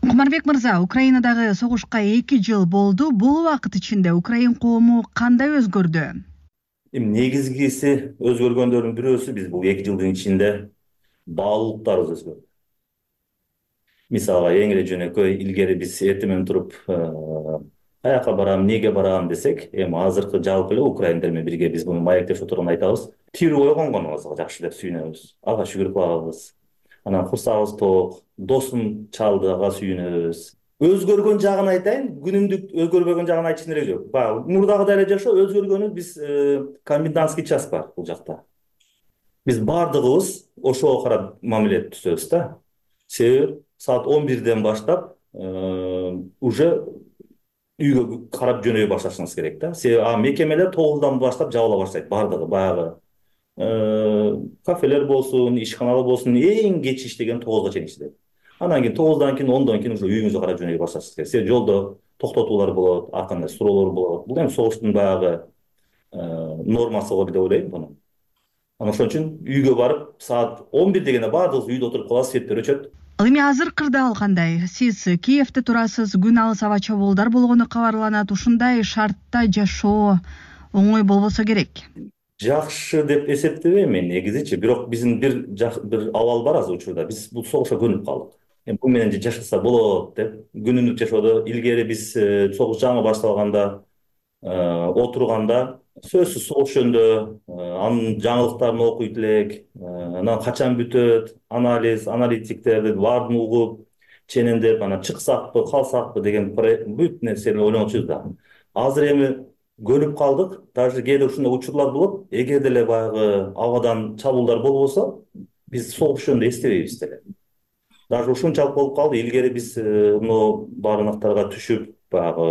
кумарбек мырза украинадагы согушка эки жыл болду. Бул убакыт ичинде украин коому кандай өзгөрдү? Эми негизгиси өзгөргөндөрдүн бирөөсү биз бул эки жылдын ичинде баалуулуктарыбыз өзгөрдү. Мисалга эң эле жөнөкөй илгери биз эртең менен туруп каяка барам эмнеге барам десек эми азыркы жалпы эле украиндер менен бирге биз муну маектешип отурганда айтабыз. Тирүү койгонгонубузга жакшы деп сүйүнөбүз. Ага шүгүр кылабыз анан курсагыбыз ток досум чалды ага сүйүнөбүз. Өзгөргөн жагын айтайын күнүмдүк өзгөрбөгөн жагын айтыштын кереги жок. Баягы мурдагыдай эле жашоо өзгөргөнү биз э, комендантский час бар бул жакта. Биз баардыгыбыз ошого карап мамиле түзөбүз да. Себеби саат он бирден баштап уже үйгө карап жөнөй башташыңыз керек да. Себеби а мекемелер тогуздан баштап жабыла баштайт баардыгы баягы кафелер болсун ишканалар болсун эң кеч иштеген тогузга чейин иштейт анан кийин тогуздан кийин ондон кийин уже үйүңүзгө карап жөнөй башташыңыз керек себеби жолдо токтотуулар болот ар кандай суроолор болот. Бул эми согуштун баягы нормасы го деп ойлойм муну. Анан ошон үчүн үйгө барып саат он бир дегенде баардыгыбыз үйдө отуруп калабыз светтер өчөт. Ал эми азыркы кырдаал кандай сиз киевде турасыз күн алыс аба чабуулдар болгону кабарланат. Ушундай шартта жашоо оңой болбосо керек жакшы деп эсептебейм мен негизичи бирок биздин бир бир абал бар азыр учурда. Биз бул согушка көнүп калдык. Эми бул менен жашаса болот деп күнүмдүк жашоодо. Илгери биз э, согуш жаңы башталганда э, отурганда сөзсүз согуш жөнүндө э, анын жаңылыктарын окуйт элек анан качан бүтөт анализ аналитиктерди баарын угуп ченемдеп анан чыксакпы калсакпы деген бүт нерсени ойлончубуз да азыр эми көнүп калдык. Даже кээде ушундай учурлар болот. Эгер деле баягы абадан чабуулдар болбосо биз согуш жөнүндө эстебейбиз деле. Даже ушунчалык болуп калды. Илгери биз э, могу барынактарга түшүп баягы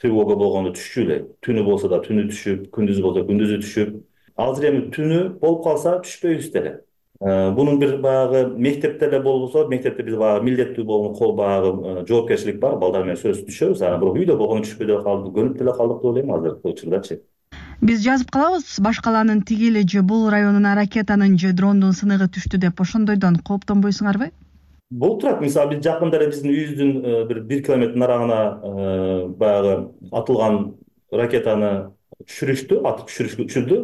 тревога болгондо түшчү эле. Түнү болсо да түнү түшүп күндүз болсо күндүзү түшүп. Азыр эми түнү болуп калса түшпөйбүз деле бунун бир баягы мектепте эле болбосо мектепте биз баягы милдеттүү болгон баягы э, жоопкерчилик бар балдар менен сөзсүз түшөбүз анан бирок үйдө болгондо түшпөй деле калдык көнүп деле калдык деп ойлойм азыркы учурдачы биз жазып калабыз баш калаанын тигил же бул районуна ракетанын же дрондун сыныгы түштү деп ошондойдон. Кооптонбойсуңарбы болуп турат мисалы биз жакында эле биздин үйүбүздүн э, бир бир километрдин нарагына баягы атылган ракетаны түшүрүштү атып түшүрдү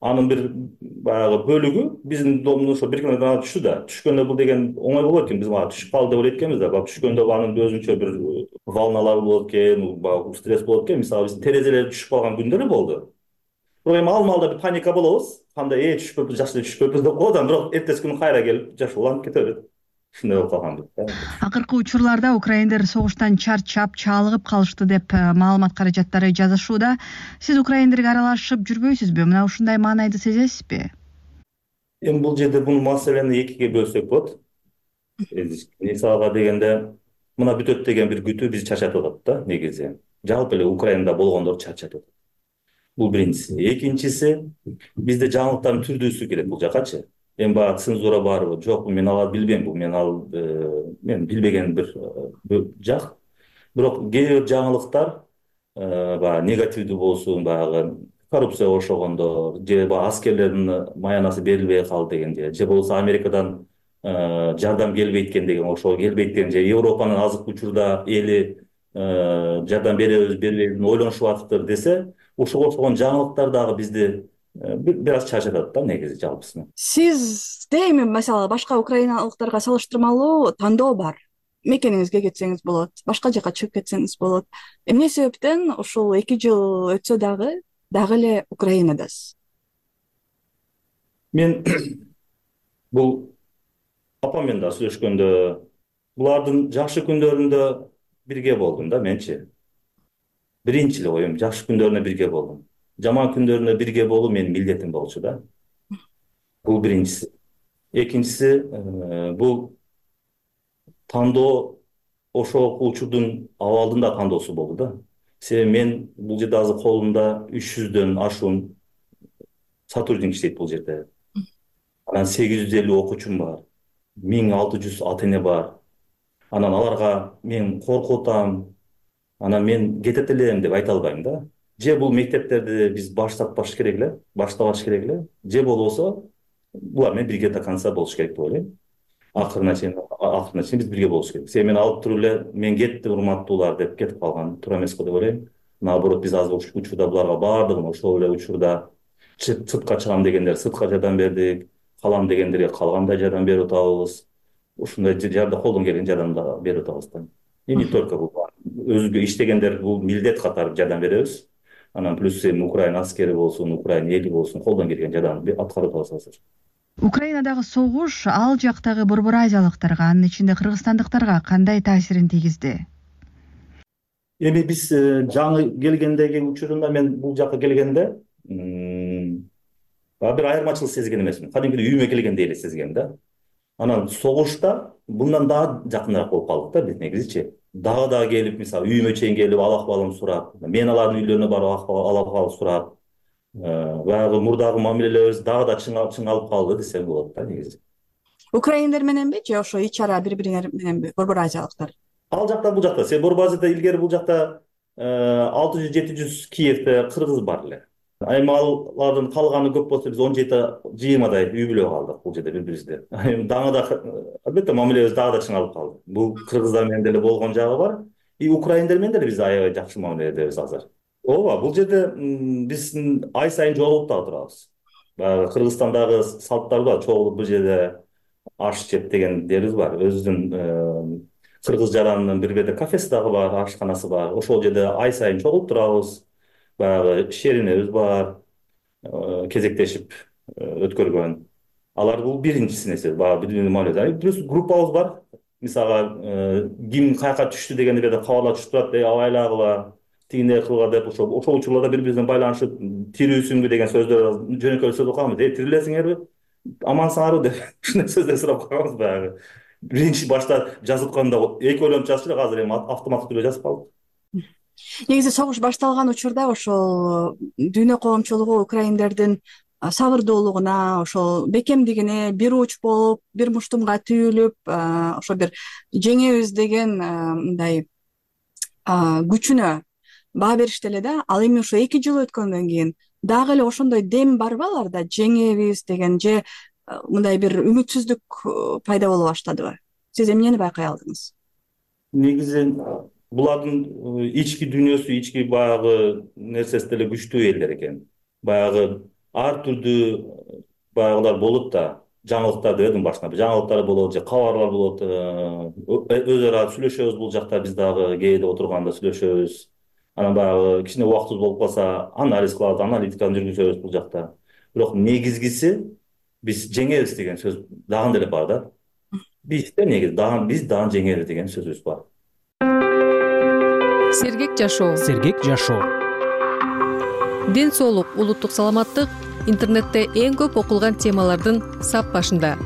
анын бир баягы бөлүгү биздин домдун ошо бир нарага түштү да. Түшкөндө бул деген оңой болот экен биз баягы түшүп калды деп ойлойт экенбиз да. Баягы түшкөндө анын өзүнчө бир волналары болот экен баягы стресс болот экен. Мисалы биздин терезелер түшүп калган эле болду. Бирок эми ал маалда бир паника болобуз. Кандай э түшпөпүз жакшы эле түшпөпүз деп коебуз анан бирок эртеси күнү кайра келип жашоо уланып кете берет ушундай болуп калган акыркы учурларда украиндер согуштан чарчап чалыгып калышты деп э, маалымат каражаттары жазышууда. Сиз украиндерге аралашып жүрбөйсүзбү? Мына ушундай маанайды сезесизби? Эми бул жерде бул маселени экиге бөлсөк болот мисалга дегенде мына бүтөт деген бир күтүү бизди чачатып атат да негизи. Жалпы эле украинада болгондор чачатып атат. Бул биринчиси. Экинчиси бизде жаңылыктардын түрдүүсү келет бул жакачы эми баягы цензура барбы жокпу мен аларды билбейм бул мен ал э, мен билбеген бир э, жак. Бирок кээ бир жаңылыктар э, баягы негативдүү болсун баягы коррупцияга окшогондор же баягы аскерлердин маянасы берилбей калды деген же болбосо америкадан жардам келбейт экен деген ошого келбейт экен же европанын азыркы учурда эли жардам беребиз бербейбизин ойлонушуп атыптыр десе ошого окшогон жаңылыктар дагы бизди Э, бир аз чачатат да негизи жалпысынан сизде эми мисалы башка украиналыктарга салыштырмалуу тандоо бар. Мекениңизге кетсеңиз болот башка жака чыгып кетсеңиз болот. Эмне себептен ушул эки жыл өтсө дагы дагы эле украинадасыз мен бул апам менен дагы сүйлөшкөндө булардын жакшы күндөрүндө бирге болдум да менчи биринчи эле оюм жакшы күндөрүндө бирге болдум жаман күндөрүндө бирге болуу менин милдетим болчу да. Бул биринчиси. Экинчиси э, бул тандоо ошол учурдун абалдын да тандоосу болду да. Себеби мен бул жерде азыр колумда үч жүздөн ашуун сотрудник иштейт бул жерде. Анан сегиз жүз элүү окуучум бар миң алты жүз ата эне бар. Анан аларга мен коркуп атам анан мен кетет элем деп айта албайм да же бул мектептерди биз баштатпаш керек эле баштабаш керек эле же болбосо булар менен бирге до конца болуш керек деп ойлойм. Акырына чейин акырына чейин биз бирге болуш керек. Себеби мен алып туруп эле мен кеттим урматтуулар деп кетип калган туура эмес го деп ойлойм. Наоборот биз азыр учурда буларга баардыгын ошол эле учурда сыртка чыгам дегендер сыртка жардам бердик калам дегендерге калгандай жардам берип атабыз. Ушундай колдон келген жардамды берип атабыз да. И не только бул өзгө иштегендер бул милдет катары жардам беребиз анан плюс эми украина аскери болсун украина эли болсун колдон келген жардамды аткарып атабыз азыр украинадагы согуш ал жактагы борбор азиялыктарга анын ичинде кыргызстандыктарга кандай таасирин тийгизди? Эми биз э, жаңы келгендеги учурунда мен бул жака келгенде баягы бир айырмачылык сезген эмесмин. Кадимкидей үйүмө келгендей эле сезгем да. Анан согушта мындан дагы жакыныраак болуп калдык да биз негизичи дагы дагы келип мисалы үйүмө чейин келип ал акыбалымды сурап мен алардын үйлөрүнө барып ал акыбалды сурап э, баягы мурдагы мамилелерибиз дагы да чыңалып калды десем болот да негизи. Украиндер мененби же ошо ич ара бири бириңер мененби борбор азиялыктар ал жакта бул жакта себеби борбор азияда илгери бул жакта э, алты жүз жети жүз киевде кыргыз бар эле эми алардын калганы көп болсо биз он жети жыйырмадай үй бүлө калдык бул жерде бири бирибизде эми дагы да албетте мамилебиз дагы да чыңалып калды. Бул кыргыздар менен деле болгон жагы бар. И украиндер менен деле биз аябай жакшы мамиледебиз азыр. Ооба бул жерде биз ай сайын жолугуп дагы турабыз. Баягы кыргызстандагы салттар бар чогулуп бир жерде аш жеп дегендерибиз бар. Өзүбүздүн кыргыз жаранынын бир бирде кафеси дагы бар ашканасы бар. Ошол жерде ай сайын чогулуп турабыз баягы шеринебиз бар э, кезектешип э, өткөргөн. Алар бул биринчиси нерсе баягы мамиле плюс группабыз бар. Мисалга э, ким каяка түштү дегенде бир кабарлар түшүп турат абайлагыла тигиндей кылгыла деп ошо ошол учурларда бири бирибиз менен байланышып тирүүсүңбү деген сөздөр жөнөкөй эле сөз калганбыз эй тирилесиңерби амансыңарбы деп ушундай сөздөр сурап калганбыз баягы. Биринчи башта жазып атканда эки ойлонуп жазчу элек азыр эми автоматтык түрдө жазып калдык негизи согуш башталган учурда ошол дүйнө коомчулугу украиндердин сабырдуулугуна ошол бекемдигине бир уч болуп бир муштумга түйүлүп ошо бир жеңебиз деген мындай күчүнө баа беришти эле да ал эми ошо эки жыл өткөндөн кийин дагы эле ошондой дем барбы аларда жеңебиз деген же мындай бир үмүтсүздүк пайда боло баштадыбы? Сиз эмнени байкай алдыңыз? Негизи булардын э, ички дүйнөсү ички баягы нерсеси деле күчтүү элдер экен. Баягы ар түрдүү баягылар болот да жаңылыктар дебедимби башында жаңылыктар болот же кабарлар болот э, э, өз ара сүйлөшөбүз бул жакта биз дагы кээде отурганда сүйлөшөбүз. Анан баягы кичине убактыбыз болуп калса анализ кылабыз аналитиканы жүргүзөбүз бул жакта. Бирок негизгиси биз жеңебиз деген сөз дагы деле бар да. Негизи дагы биз дагы жеңебиз деген сөзүбүз бар сергек жашоо сергек жашоо ден соолук улуттук саламаттык интернетте эң көп окулган темалардын сап башында.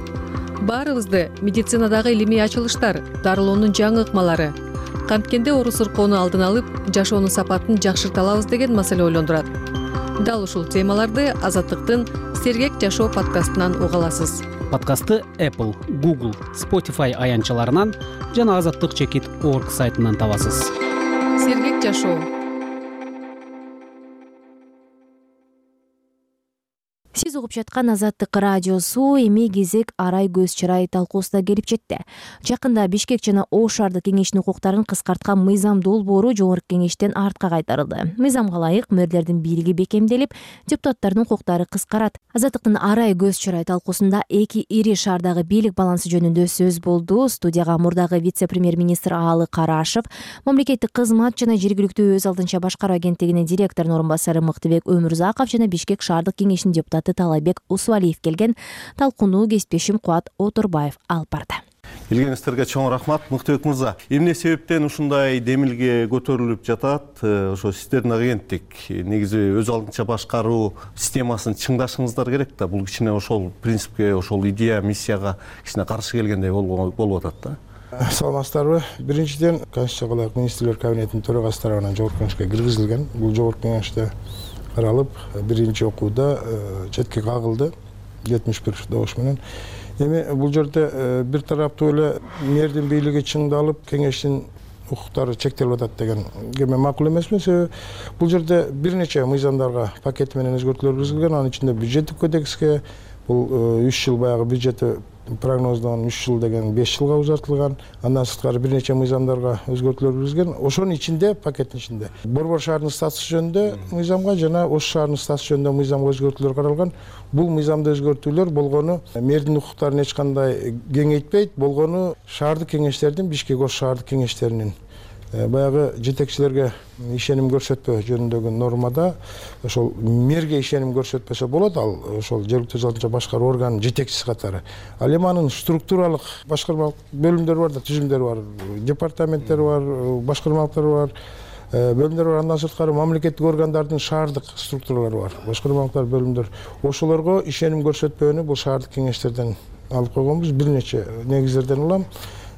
Баарыбызды медицинадагы илимий ачылыштар дарылоонун жаңы ыкмалары. Канткенде оору сыркоону алдын алып жашоонун сапатын жакшырта алабыз деген маселе ойлондурат. Дал ушул темаларды азаттыктын сергек жашоо подкастынан уга аласыз. Подкастты apple google spotify аянтчаларынан жана азаттык чекит орг сайтынан табасыз жашоо сиз угуп жаткан азаттык радиосу эми кезек арай көз чырай талкуусуна келип жетти. Жакында бишкек жана ош шаардык кеңешинин укуктарын кыскарткан мыйзам долбоору жогорку кеңештен артка кайтарылды. Мыйзамга ылайык мэрлердин бийлиги бекемделип депутаттардын укуктары кыскарат. Азаттыктын арай көз чырай талкуусунда эки ири шаардагы бийлик балансы жөнүндө сөз болду. Студияга мурдагы вице премьер министр аалы карашев мамлекеттик кызмат жана жергиликтүү өз алдынча башкаруу агенттигинин директорунун орун басары мыктыбек өмүрзаков жана бишкек шаардык кеңешинин депутаты таалайбек усубалиев келген талкууну кесиптешим кубат оторбаев алып барды. Келгениңиздерге чоң рахмат мыктыбек мырза. Эмне себептен ушундай демилге көтөрүлүп жатат? Э, ошо сиздердин агенттик негизи өз алдынча башкаруу системасын чыңдашыңыздар керек да. Бул кичине ошол принципке ошол идея миссияга кичине каршы келгендей болуп атат да. Саламатсыздарбы. Биринчиден конституцияга ылайык министрлер кабинетинин төрагасы тарабынан жогорку кеңешке киргизилген. Бул жогорку кеңеште каралып биринчи окууда э, четке кагылды. Жетимиш бир добуш менен. Эми бул жерде э, бир тараптуу эле мэрдин бийлиги чыңдалып кеңештин укуктары чектелип атат деген мен макул эмесмин. Себеби бул жерде бир нече мыйзамдарга пакети менен өзгөртүүлөр киргизилген анын ичинде бюджеттик кодекске бул э, үч жыл баягы бюджети прогноздон үч жыл деген беш жылга узартылган андан сырткары бир нече мыйзамдарга өзгөртүүлөр киргизген ошонун ичинде пакеттин ичинде. Борбор шаарынын статусу жөнүндө мыйзамга жана ош шаарынын статусу жөнүндө мыйзамга өзгөртүүлөр каралган. Бул мыйзамда өзгөртүүлөр болгону мэрдин укуктарын эч кандай кеңейтпейт болгону шаардык кеңештердин бишкек ош шаардык кеңештеринин баягы жетекчилерге ишеним көрсөтпөө жөнүндөгү нормада ошол мэрге ишеним көрсөтпөсө болот ал ошол жергиликтүү өз башкаруу органынын жетекчиси катары. Ал эми анын структуралык башкармалык бөлүмдөрү бар да түзүмдөрү бар департаменттери бар башкармалыктары бар бөлүмдөр бар. Андан сырткары мамлекеттик органдардын шаардык структуралары бар башкармалыктар бөлүмдөр. Ошолорго ишеним көрсөтпөөнү бул шаардык кеңештерден алып койгонбуз. Бир нече негиздерден улам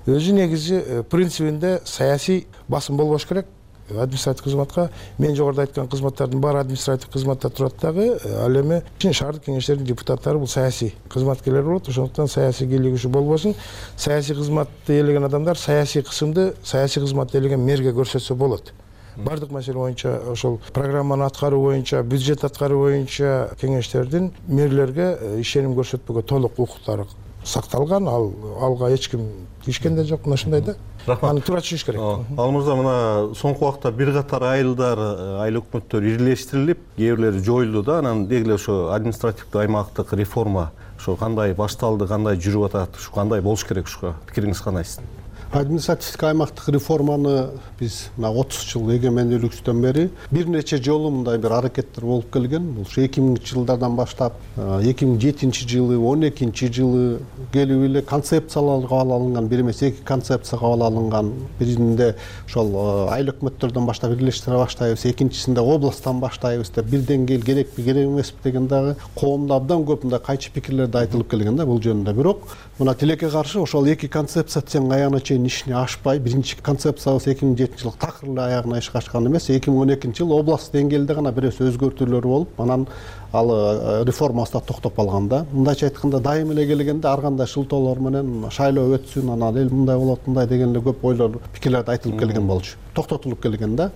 өзү негизи принцибинде саясий басым болбош керек. Административдик кызматка мен жогоруда айткан кызматтардын баары административдик кызматта турат дагы ал эми шаардык кеңештердин депутаттары бул саясий кызматкерлер болот. Ошондуктан саясий кийлигишүү болбосун. Саясий кызматты ээлеген адамдар саясий кысымды саясий кызматты ээлеген мэрге көрсөтсө болот. Баардык маселе боюнча ошол программаны аткаруу боюнча бюджет аткаруу боюнча кеңештердин мэрлерге э, ишеним көрсөтпөгө толук укуктары сакталган. Ал алга эч ким тийишкен да жок мына ушундай да. Рахмат. Аны туура түшүнүш керек. Ал мырза мына соңку убакта бир катар айылдар э, айыл өкмөттөр ирилештирилип кээ бирлери жоюлду да. Анан деги эле ошо административдик аймактык реформа ошо кандай башталды кандай жүрүп атат ушу кандай болуш керек ушуга? Пикириңиз кандай сиздин административдик аймактык реформаны биз мына отуз жыл эгемендүүлүктөн бери бир нече жолу мындай бир аракеттер болуп келген. Бул ушу эки миңинчи жылдардан баштап эки миң жетинчи жылы он экинчи жылы келип эле концепциялар кабыл алынган бир эмес эки концепция кабыл алынган биринде ошол айыл өкмөттөрдөн баштап бирлештире баштайбыз экинчисинде областтан баштайбыз деп бир деңгээл керекпи керек эмеспи деген дагы коомдо абдан көп мындай кайчы пикирлер да айтылып келген да бул жөнүндө. Бирок мына тилекке каршы ошол эки концепция тең аягына чейин ишине ашпай биринчи концепциябыз эки миң жетинчи жылы такыр эле аягына ишке ашкан эмес эки миң он экинчи жылы областтык деңгээлде гана бир нерсе өзгөртүүлөр болуп анан ал э, реформабыз да токтоп калган да. Мындайча айтканда дайыма эле келгенде ар кандай шылтоолор менен шайлоо өтсүн анан эл мындай болот мындай деген эле көп ойлор пикирлер айтылып келген болчу токтотулуп келген да.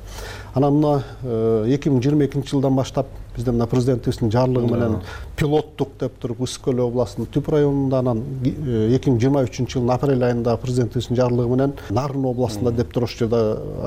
Анан мына э, эки миң жыйырма экинчи жылдан баштап бизде мына президентибиздин жарлыгы менен пилоттук деп туруп ысык көл областынын түп районунда анан э, эки миң жыйырма үчүнчү жылдын апрель айында президентибиздин жарлыгы менен нарын областында деп туруп ошол жерде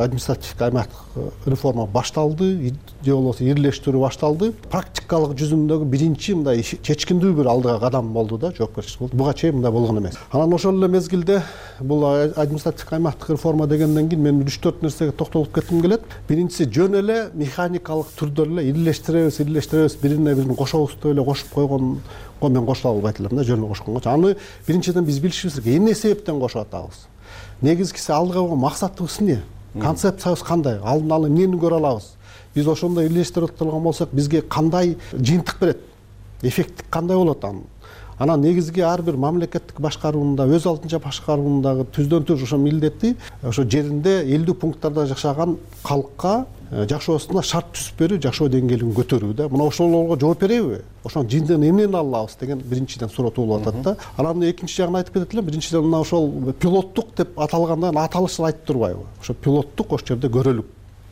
административдик аймактык реформа башталды же болбосо ирилештирүү башталды. Практикалык жүзүндөгү биринчи мындай чечкиндүү бир алдыга кадам болду да жоопкерчилик болду. Буга чейин мындай болгон эмес. Анан ошол эле мезгилде бул административдик аймактык реформа дегенден кийин мен үч төрт нерсеге токтолуп кетким келет. Биринчиси жөн эле механикалык түрдө эле ирилештиребиз бирине бирин кошобуз деп эле кошуп койгонго мен кошула албайт элем да жөн эле кошконгочу аны биринчиден биз билишибиз керек эмне себептен кошуп атабыз? Негизгиси алдыга койгон максатыбыз эмне? Концепциябыз кандай? Алдын ала эмнени көрө алабыз? Биз ошондой ирилештирип турган болсок бизге кандай жыйынтык берет? Эффекти кандай болот анын анан негизги ар бир мамлекеттик башкаруунда өз алдынча башкаруунун дагы түздөн түз ошо милдети ошо жеринде элдүү пункттарда жашаган калкка э, жашоосуна шарт түзүп берүү жашоо деңгээлин көтөрүү да. Мына ошолорго жооп береби? Ошонун жыйынтыгын эмнени ала алабыз деген биринчиден суроо туулуп атат да. Анан экинчи жагын айтып кетет элем биринчиден мына ошол пилоттук деп аталгандан аталышы айтып турбайбы. Ошо пилоттук ошол жерде көрөлүк.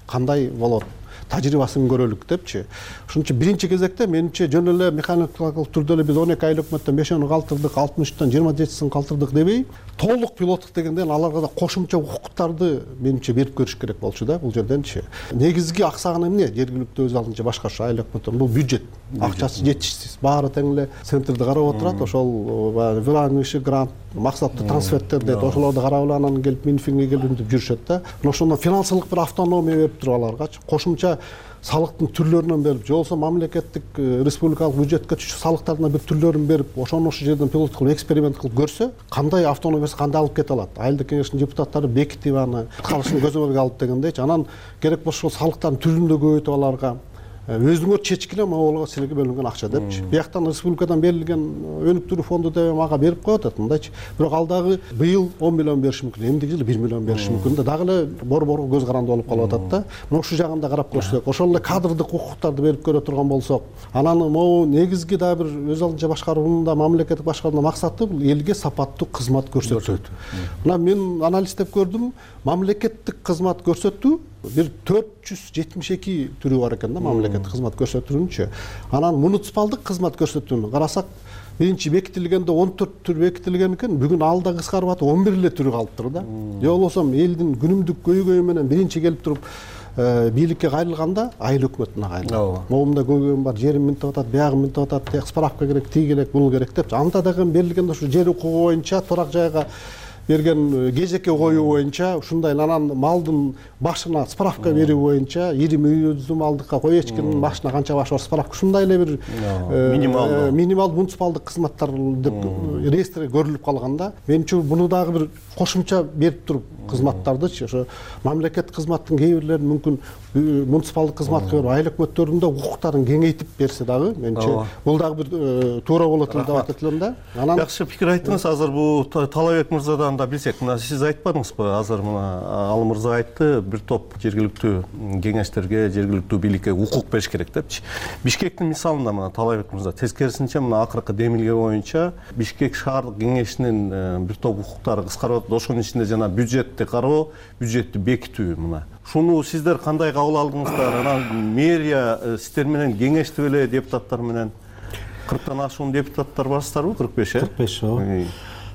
Кандай болот тажрыйбасын көрөлүк депчи. Ошон үчүн биринчи кезекте менимче жөн эле механикалык түрдө эле биз он эки айыл өкмөттөн бешөөнү калтырдык алтымыш үчтөн жыйырма жетисин калтырдык дебей толук пилоттук дегенден аларга да кошумча укуктарды менимче берип көрүш керек болчу да бул жерденчи. Негизги аксаганы эмне? Жергиликтүү өз алдынча башкаруу айыл өкмөттөрүн бул бюджет. Акчасы жетишсиз. Баары тең эле центрди карап отурат ошол баягы выравнивающий грант максаттуу трансферттер дейт ошолорду карап эле анан келип минфинге келип мынтип жүрүшөт да. Ошондон финансылык бир автономия берип туруп аларгачы кошумча салыктын түрлөрүнөн берип же болбосо мамлекеттик э, республикалык бюджетке түшчү салыктардын бир түрлөрүн берип ошону ошол жерден пилот кылып эксперимент кылып көрсө кандай автономия берсе кандай алып кете алат? Айылдык кеңештин депутаттары бекитип аны калышын көзөмөлгө алып дегендейчи анан керек болсо ошол салыктардын түрүн да көбөйтүп аларга өзүңөр чечкиле могула силерге бөлүнгөн акча депчи. Бияктан республикадан берилген өнүктүрүү фонду деп мага берип коет атат мындайчы. Бирок ал дагы быйыл он миллион бериши мүмкүн эмдиги жылы бир миллион бериши мүмкүн да. Дагы эле борборго көз каранды болуп калып атат да. Мына ушул жагын да. карап көрсөк ошол эле кадрдык укуктарды берип көрө турган болсок анан могу негизги дагы бир өз алдынча башкаруунун да мамлекеттик башкаруунун максаты бул элге сапаттуу кызмат көрсөтүү. Мына мен анализдеп көрдүм. Мамлекеттик кызмат көрсөтүү бир төрт жүз жетимиш эки түрү бар экен да мамлекеттик кызмат көрсөтүүнүнчү анан муниципалдык кызмат көрсөтүүнү карасак биринчи бекитилгенде он төрт түр бекитилген экен. Бүгүн ал да кыскарып атып он бир эле түрү калыптыр да. Же болбосо элдин күнүмдүк көйгөйү менен биринчи келип туруп э, бийликке кайрылганда айыл өкмөтүнө кайрылат. Ооба. Могумда көйгөйүм бар жерим минтип атат биягым минтип атат тияк справка керек тиги керек бул керек депчи анда дагы берилгенде ушу жер укугу боюнча турак жайга берген кезекке коюу боюнча ушундай анан малдын башына справка берүү боюнча ири мүйүздүү малдыкка кой эчкинин башына канча баш бар справка ушундай эле бир минималдуу минималдуу муниципалдык кызматтар деп реестрге көрүлүп калган да менимче буну дагы бир кошумча берип туруп кызматтардычы ошо мамлекеттик кызматтын кээ бирлерин мүмкүн муниципалдык кызматка берип айыл өкмөттөрдүн да укуктарын кеңейтип берсе дагы менимче бул дагы бир туура болот эле деп айтат элем да. Анан жакшы пикир айттыңыз. Азыр бул талабек мырзадан да билсек мына сиз айтпадыңызбы азыр мына ал мырза айтты бир топ жергиликтүү кеңештерге жергиликтүү бийликке укук бериш керек депчи. Бишкектин мисалында мына талабек мырза тескерисинче мына акыркы демилге боюнча бишкек шаардык кеңешинин бир топ укуктары кыскарып атат ошонун ичинде жана бюджетти кароо бюджетти бекитүү мына. Ушуну сиздер кандай кабыл алдыңыздар? Анан мэрия сиздер менен кеңештип эле депутаттар менен. Кырктан ашуун депутаттар барсыздарбы кырк беш э? Кырк беш ооба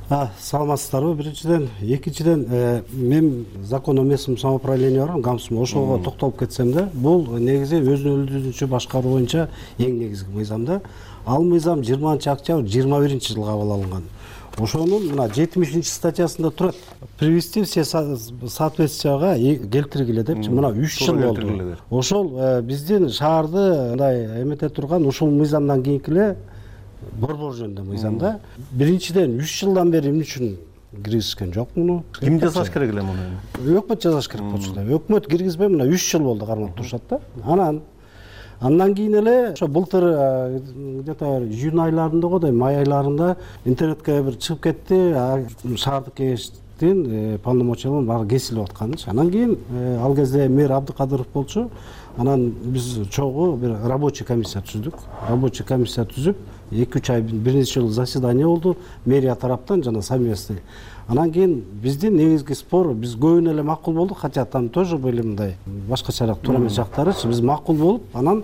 саламатсыздарбы? Биринчиден экинчиден э, мен закон о местном самоуправлении бар гамсм ошого токтолуп кетсем да бул негизи өзүн өзүнчө башкаруу боюнча эң негизги мыйзам да. Ал мыйзам жыйырманчы октябрь жыйырма биринчи жылы кабыл алынган. Ошонун мына жетимишинчи статьясында турат. Привести все соответствияга келтиргиле депчи. Мына үч жыл болду. ошол э, биздин шаарды мындай эмете турган ушул мыйзамдан кийинки эле борбор жөнүндө мыйзам да. Биринчиден үч жылдан бери эмне үчүн киргизишкен жок муну? Ким жасаш керек эле муну өкмөт жасаш керек болчу да. Өкмөт киргизбей мына үч жыл болду кармап турушат да. Анан андан кийин эле ошо былтыр где то июнь айларында го дейм май айларында интернетке бир чыгып кетти шаардык кеңештин э, полномочияларын баары кесилип атканычы анан кийин э, ал кезде мэр абдыкадыров болчу. Анан биз чогуу бир рабочий комиссия түздүк. Рабочий комиссия түзүп эки үч ай бир нече жолу заседание болду мэрия тараптан жана совместный. Анан кийин биздин негизги спор биз көбүнө эле макул болдук хотя там тоже были мындай башкачараак туура эмес жактарычы биз макул болуп анан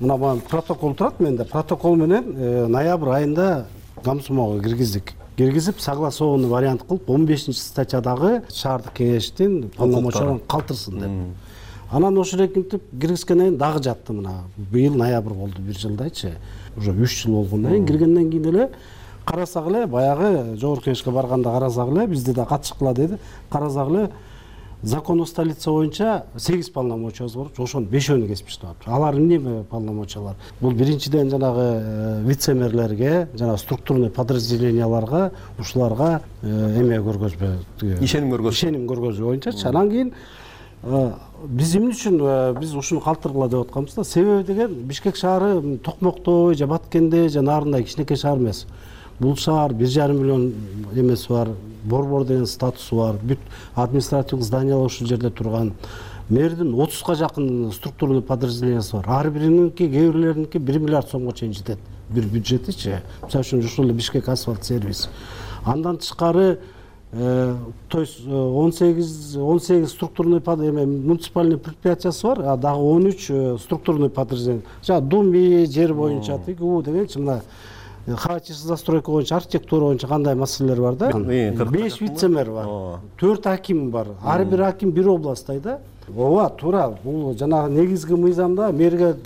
мына могу протокол турат менде протокол менен э, ноябрь айында гамсумого киргиздик. Киргизип согласованный вариант кылып он бешинчи статьядагы шаардык кеңештин полномочияларын калтырсын деп. Анан ошол эркинтип киргизгенден кийин дагы жатты мына быйыл ноябрь болду бир жылдайчы уже үч жыл болгондон кийин киргенден кийин эле карасак эле баягы жогорку кеңешке барганда карасак эле бизди да катышкыла деди. Карасак эле закон о столице боюнча сегиз полномочиябыз бар ошонун бешөөнү кесип таштап алар эмне полномочиялар бул биринчиден жанагы э, вице мэрлерге жанагы структурный подразделенияларга ушуларга э, эме көргөзбө ишеним көргөзүү ишеним көргөзүү боюнчачы анан кийин биз эмне үчүн биз ушуну калтыргыла деп атканбыз да? Себеби деген бишкек шаары токмоктой же баткенде же нарындай кичинекей шаар эмес. Бул шаар бир жарым миллион эмеси бар. Борбор деген статусу бар. Бүт административдик зданиялар ушул жерде турган. Мэрдин отузга жакын структурный подразделениясы бар. Ар бириники кээ бирлериники бир миллиард сомго чейин жетет. Бир бюджетичи. Мисалы үчүн ушул эле бишкек асфальт сервис. Андан тышкары э, то есть э, он сегиз он сегиз структурный эме муниципальный предприятиясы бар а дагы он үч э, структурный подразделение. Жанагы думи жер боюнча тигүү дегенчи мына хаотичный застройка боюнча архитектура боюнча кандай маселелер бар да? Беш вице мэр бар төрт аким бар ар бир аким бир областтай да? Ооба туура бул жанагы негизги мыйзамда мэрге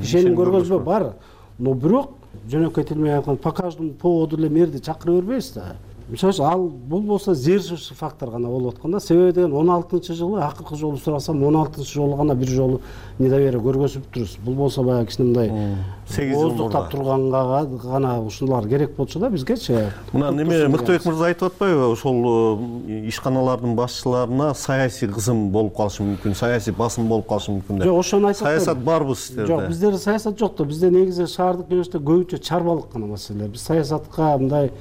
ишеним көргөзбө бар. Но бирок жөнөкөй тил менен айтканда по каждому поводу эле мэрди чакыра бербейбиз да мисалы үчүн ал бул болсо сдерживающий фактор гана болуп аткан да. Себеби деген он алтынчы жылы акыркы жолу сурасам он алтынчы жолу гана бир жолу недоверие көргөзүптүрбүз бул болсо баягы кичине мындай сегиз жыл ооздуктап турганга гана ушулар керек болчу да бизгечи. Мына неме мыктыбек мырза айтып атпайбы ошол э, ишканалардын башчыларына саясий кызым болуп калышы мүмкүн саясий басым болуп калышы мүмкүн деп. Жок ошону айтып саясат барбы сиздерде. Жок биздерде саясат жок да бизде негизи шаардык кеңеште көбүнчө чарбалык гана маселелер биз саясатка мындай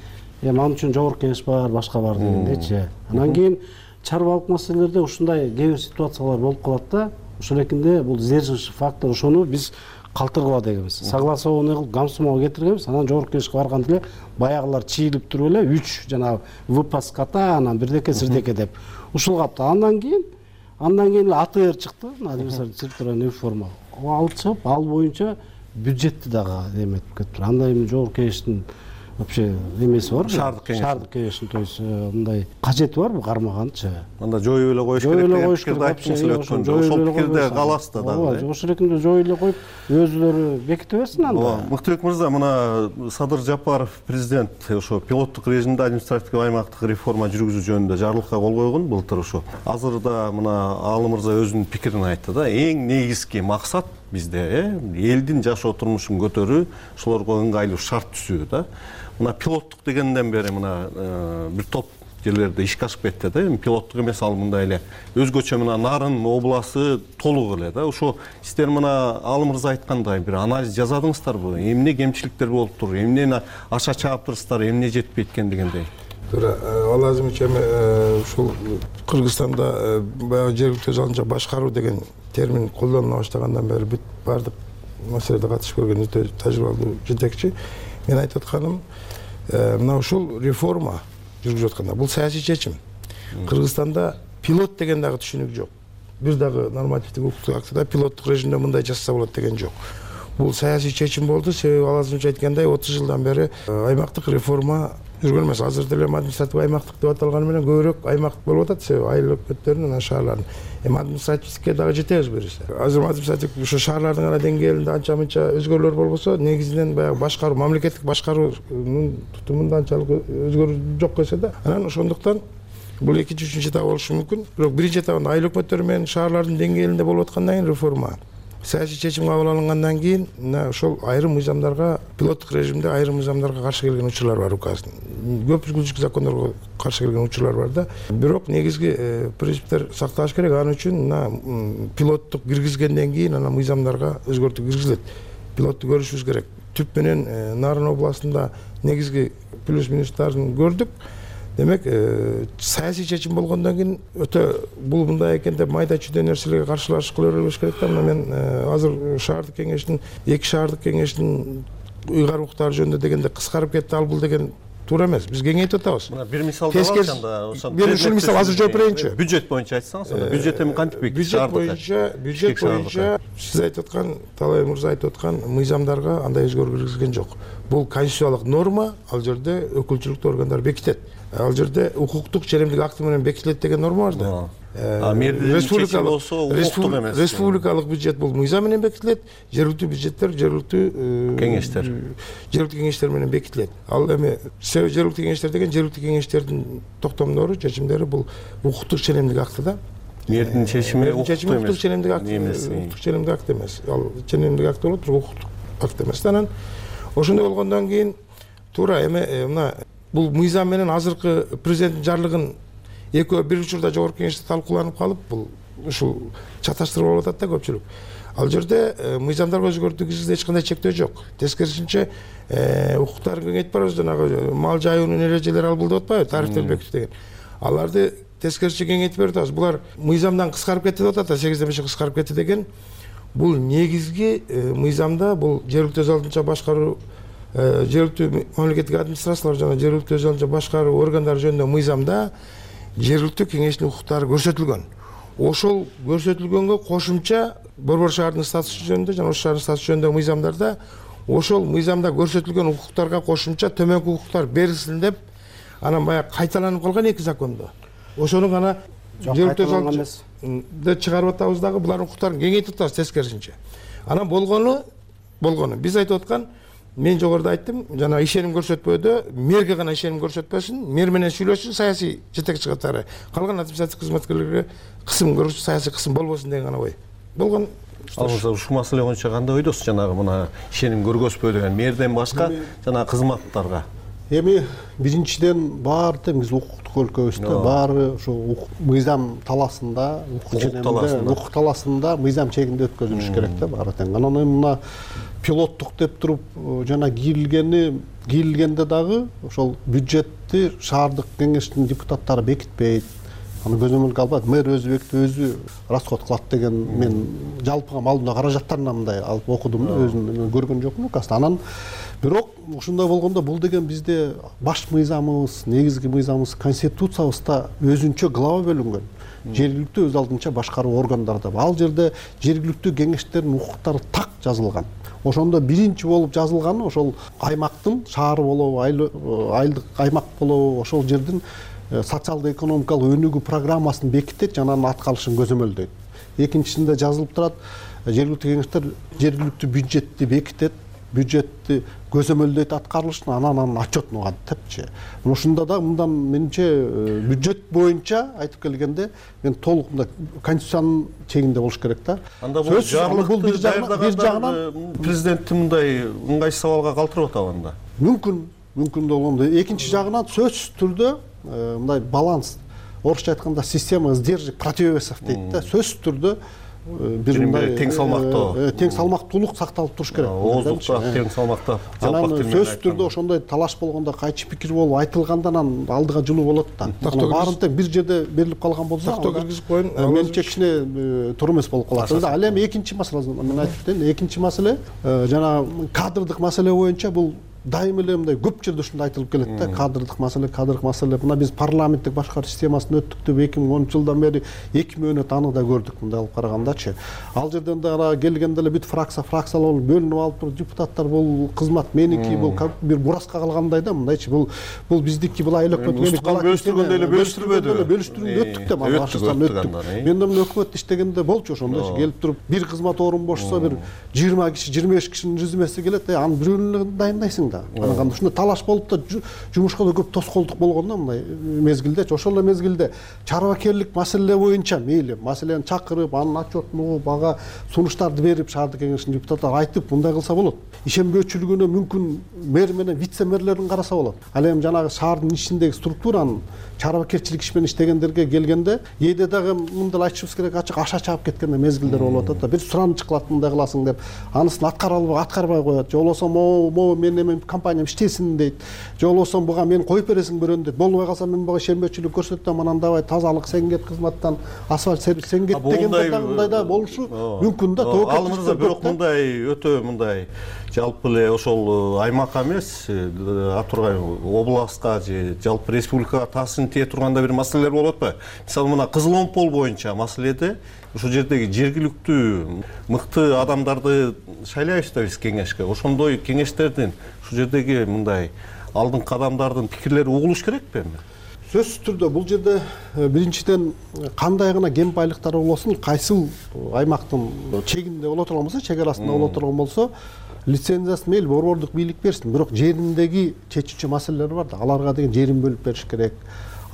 эми ал үчүн жогорку кеңеш бар башка бар дегендейчи анан кийин чарбалык маселелерде ушундай кээ бир ситуациялар болуп калат да ошол эркинде бул сдерживающий фактор ошону биз калтыргыла дегенбиз согласованный кылып гамсумого кетиргенбиз анан жогорку кеңешке барганда эле баягылар чийилип туруп эле үч жанагы выпаската анан бирдеке сирдеке деп ушул калыпта андан кийин андан кийин эле атр чыкты административный территориальный форма ал чыгып ал боюнча бюджетти дагы эметип кетиптир анда эми жогорку кеңештин вообще эмеси барбы шаардык кеңеш шаардык кеңештин то есть э, мындай кажети барбы кармаганчы анда жоюп эле коюш керек жоюп эле деген коюш пикирди керек айттыңыз эле өткөндө ошол пикирде каласыз да ооба дагы ошол эркинде жоюп эле коюп өзүлөрү беките берсин анда. Ооба мыктыбек мырза мына садыр жапаров президент ошо пилоттук режимде административдик аймактык реформа жүргүзүү жөнүндө жарлыкка кол койгон. Былтыр ошо азыр да мына аалы мырза өзүнүн пикирин айтты да эң негизги максат бизде э элдин жашоо турмушун көтөрүү ошолорго ыңгайлуу шарт түзүү да мына пилоттук дегенден бери мына э, бир топ жерлерде ишке ашып кетти да. Эми пилоттук эмес ал мындай эле өзгөчө мына нарын областы толук эле да. Ошо сиздер мына аалы мырза айткандай бир анализ жасадыңыздарбы эмне кемчиликтер болуптур эмнени аша чааптырсыздар эмне жетпейт экен дегендей. Туура э, ал азимович эми э, ушул кыргызстанда баягы жергиликтүү өз башкаруу деген термин колдонула баштагандан бери бүт баардык маселелерде катышып көргөн өтө тажрыйбалуу жетекчи. Мен айтып атканым э, мына ушул реформа жүргүзүп атканда бул саясий чечим. Кыргызстанда пилот деген дагы түшүнүк жок. Бир дагы нормативдик укуктук актыда пилоттук режимде мындай жасаса болот деген жок. Бул саясий чечим болду. Себеби алазымович айткандай отуз жылдан бери э, аймактык реформа жүргөн эмес. Азыр деле административдик аймактык деп аталганы менен көбүрөөк аймак болуп атат. Себеби айыл өкмөттөрдүн анан шаарлардын эми административдикке дагы жетебиз буюрса азыр административдик ушу шаарлардын гана деңгээлинде анча мынча өзгөрүүлөр болбосо негизинен баягы башкаруу мамлекеттик башкаруунун тутумунда анчалык өзгөрүү жок эсе да анан ошондуктан бул экинчи үчүнчү этап болушу мүмкүн. Бирок биринчи этабында айыл өкмөттөрү менен шаарлардын деңгээлинде болуп аткандан кийин реформа саясий чечим кабыл алынгандан кийин мына ошол айрым мыйзамдарга пилоттук режимде айрым мыйзамдарга каршы келген учурлар бар указдын көп закондорго каршы келген учурлар бар да. Бирок негизги э, принциптер сакталыш керек. Ал үчүн мына пилоттук киргизгенден кийин анан мыйзамдарга өзгөртүү киргизилет. Пилотту көрүшүбүз керек. Түп менен э, нарын областында негизги плюс минустарын көрдүк демек э, саясий чечим болгондон кийин өтө бул мындай экен деп майда чүйдө нерселерге каршылаш кыла бербеш керек да. Мына мен э, азыр шаардык кеңештин эки шаардык кеңештин ыйгарым жөнүндө дегенде кыскарып кетти ал бул деген туура эмес. Биз кеңейтип атабыз. Мына бир анда ошо мен ушул мисал азыр жооп берейинчи. Бюджет боюнча айтсаңыз анда бюджет эми кантип бюджет боюнча бюджет боюнча сиз айтып аткан талай мырза айтып аткан мыйзамдарга андай өзгөрүү киргизилген жок. Бул конституциялык норма ал жерде өкүлчүлүктүү органдар бекитет ал жерде укуктук ченемдик акты менен бекитилет деген норма бар да. А мэрдин чечими болсо укуктук эмес республикалык бюджет бул мыйзам менен бекитилет жергиликтүү бюджеттер жергиликтүү э, кеңештер. жергиликтүү кеңештер менен бекитилет. Ал эми себеби жергиликтүү кеңештер деген жергиликтүү кеңештердин токтомдору чечимдери бул укуктук ченемдик акты да. Мэрдин чечими чечими укуктук ченемдик акт эмес укуктук ченемдик акт эмес. Ал ченемдик акт болот бирок укуктук акт эмес да анан. Ошондой болгондон кийин туура эми э, мына бул мыйзам менен азыркы президенттин жарлыгын экөө бир учурда жогорку кеңеште талкууланып калып бул ушул чаташтырып алып атат да көпчүлүк. Ал жерде э, мыйзамдарга өзгөртүү киргизгенде эч кандай чектөө жок. Тескерисинче э, укуктарын кеңейтип барабыз жанагы мал жайуунун эрежелери ал бул деп атпайбы тарифтерди бекитүү деген. Аларды тескерисинче кеңейтип берип атабыз булар мыйзамдан кыскарып кетти деп атат да сегизден бешке кыскарып кетти деген. Бул негизги э, мыйзамда бул жергиликтүү өз алдынча башкаруу Э, жергиликтүү мамлекеттик администрациялар жана жергиликтүү өз алдынча башкаруу органдары жөнүндө мыйзамда жергиликтүү кеңештин укуктары көрсөтүлгөн. Ошол көрсөтүлгөнгө кошумча борбор шаардын статусу жөнүндө жана ош шаарынын статусу жөнүндөгү мыйзамдарда ошол мыйзамда көрсөтүлгөн укуктарга кошумча төмөнкү укуктар берилсин деп анан баягы кайталанып калган эки закондо. Ошону гана жергиликтүү эмес. деп чыгарып атабыз дагы булардын укуктарын кеңейтип атабыз тескерисинче. Анан болгону болгону. Биз айтып аткан мен жогоруда айттым жанагы ишеним көрсөтпөдө мэрге гана ишеним көрсөтпөсүн мэр менен сүйлөшсүн саясий жетекчи катары. Калган административдик кызматкерлерге кысым көргүзчү саясий кысым болбосун деген гана ой. Болгон. Ал ушул маселе боюнча кандай ойдосуз жанагы мына ишеним көргөзбөй деген мэрден башка жанагы кызматтарга? Эми биринчиден баары тең биз укуктук өлкөбүз да баары ошо мыйзам талаасында укук талаасында мыйзам чегинде өткөзүлүш керек да баары тең. Анан эми мына пилоттук деп туруп э, жана кийилгени кийилгенде дагы ошол бюджетти шаардык кеңештин депутаттары бекитпейт. Аны көзөмөлгө албайт. Мэр өзү бекитип өзү расход кылат деген мен жалпыга малдуу каражаттарына мындай алып окудум да өзүм көргөн жокмун указды анан. Бирок ушундай болгондо бул деген бизде баш мыйзамыбыз негизги мыйзамыбыз конституциябызда өзүнчө глава бөлүнгөн жергиликтүү өз алдынча башкаруу органдарда ал жерде жергиликтүү кеңештердин укуктары так жазылган. Ошондо биринчи болуп жазылганы ошол аймактын шаар болобу айылдык аймак болобу ошол жердин э, социалдык экономикалык өнүгүү программасын бекитет жана анын атка алышын көзөмөлдөйт. Экинчисинде жазылып турат жергиликтүү кеңештер жергиликтүү бюджетти бекитет бюджетти көзөмөлдөйт аткарылышын анан анын отчетун угат депчи ушунда да мындан менимче э, бюджет боюнча айтып келгенде мен толук мындай конституциянын чегинде болуш керек да. Анда бул жарлыкты даярдагандар э, президентти мындай ыңгайсыз абалга калтырып атабы анда? Мүмкүн мүмкүн болгондо экинчи жагынан сөзсүз түрдө э, мындай баланс. Орусча айтканда система сдержек противовесов дейт да. Сөзсүз түрдө бир мындай тең салмактоо э, э, тең салмактуулук сакталып туруш керек. Ооздукта тең салмактап анан сөзсүз түрдө ошондой талаш болгондо кайчы пикир болуп айтылганда анан алдыга жылуу болот да. Баарын тең бир жерде берилип калган болсо тактоо киргизип коеюн менимче кичине туура эмес болуп калат. Да ал эми экинчи маселе мен айтып кетейин экинчи маселе э, жанагы кадрдык маселе боюнча бул дайыма эле мындай көп жерде ушундай айтылып келет да кадрдык маселе кадрдык маселе. Мына биз парламенттик башкаруу системасына өттүк деп эки миң онунчу жылдан бери эки мөөнөт аны да көрдүк мындай алып карагандачы. Ал жерден дагы келгенде эле бүт фракция фракциялар болуп бөлүнүп алып туруп депутаттар бул кызмат меники бул бир бураска калгандай да мындайчы. Бул бул биздики бул айыл өкмөт бөлүштүргөндөй эле бөлүштүрбөдүбү бөлүштүргөндө өттүк да өттүк мен да. мына өкмөттө иштегенде болчу ошондойчу келип туруп бир кызмат орун бошсо бир жыйырма киши жыйырма беш кишинин резюмеси келет анын бирөөнү эле дайындайсың да. Анан ушундай талаш болуп да жумушка да көп тоскоолдук болгон да мындай мезгилдечи ошол эле мезгилде чарбакерлик маселелер боюнча мейли маселени чакырып анын отчетун угуп ага сунуштарды берип шаардык кеңештин депутаттары айтып мындай кылса болот. Ишенбөөчүлүгүнө мүмкүн мэр менен вице мэрлерин караса болот. Ал эми жанагы шаардын ичиндеги структуранын чарбакерчилик иш менен иштегендерге келгенде кээде дагы мындай айтышыбыз керек ачык аша чаап кеткен мезгилдер болуп атат да. Бир сураныч кылат мындай кыласың деп. Анысын аткара албай аткарбай коет. Же болбосо могу могу менин эме компаниям иштесин дейт. Же болбосо буга мени коюп бересиң бирөөнү дейт болбой калса мен буга ишенбөөчүлүк көрсөтөм анан давай тазалык сен кет кызматтан асфальт сервис сен кет дегендей дагы мындай да болушу мүмкүн да ал мырза бирок мындай өтө мындай жалпы эле ошол аймакка эмес э, атурган областка же жалпы республикага тие турган да бир маселелер болуп атпайбы. Мисалы мына кызыл омпол боюнча маселеде ушул жердеги жергиликтүү мыкты адамдарды шайлайбыз да биз кеңешке. Ошондой кеңештердин ушул жердеги мындай алдыңкы адамдардын пикирлери угулуш керекпи эми сөзсүз түрдө бул жерде э, биринчиден кандай гана кен байлыктар болбосун кайсыл аймактын чегинде боло турган болсо чек арасында боло турган болсо лицензиясын мейли борбордук бийлик берсин. Бирок жериндеги чечүүчү маселелер бар да аларга деген жерин бөлүп бериш керек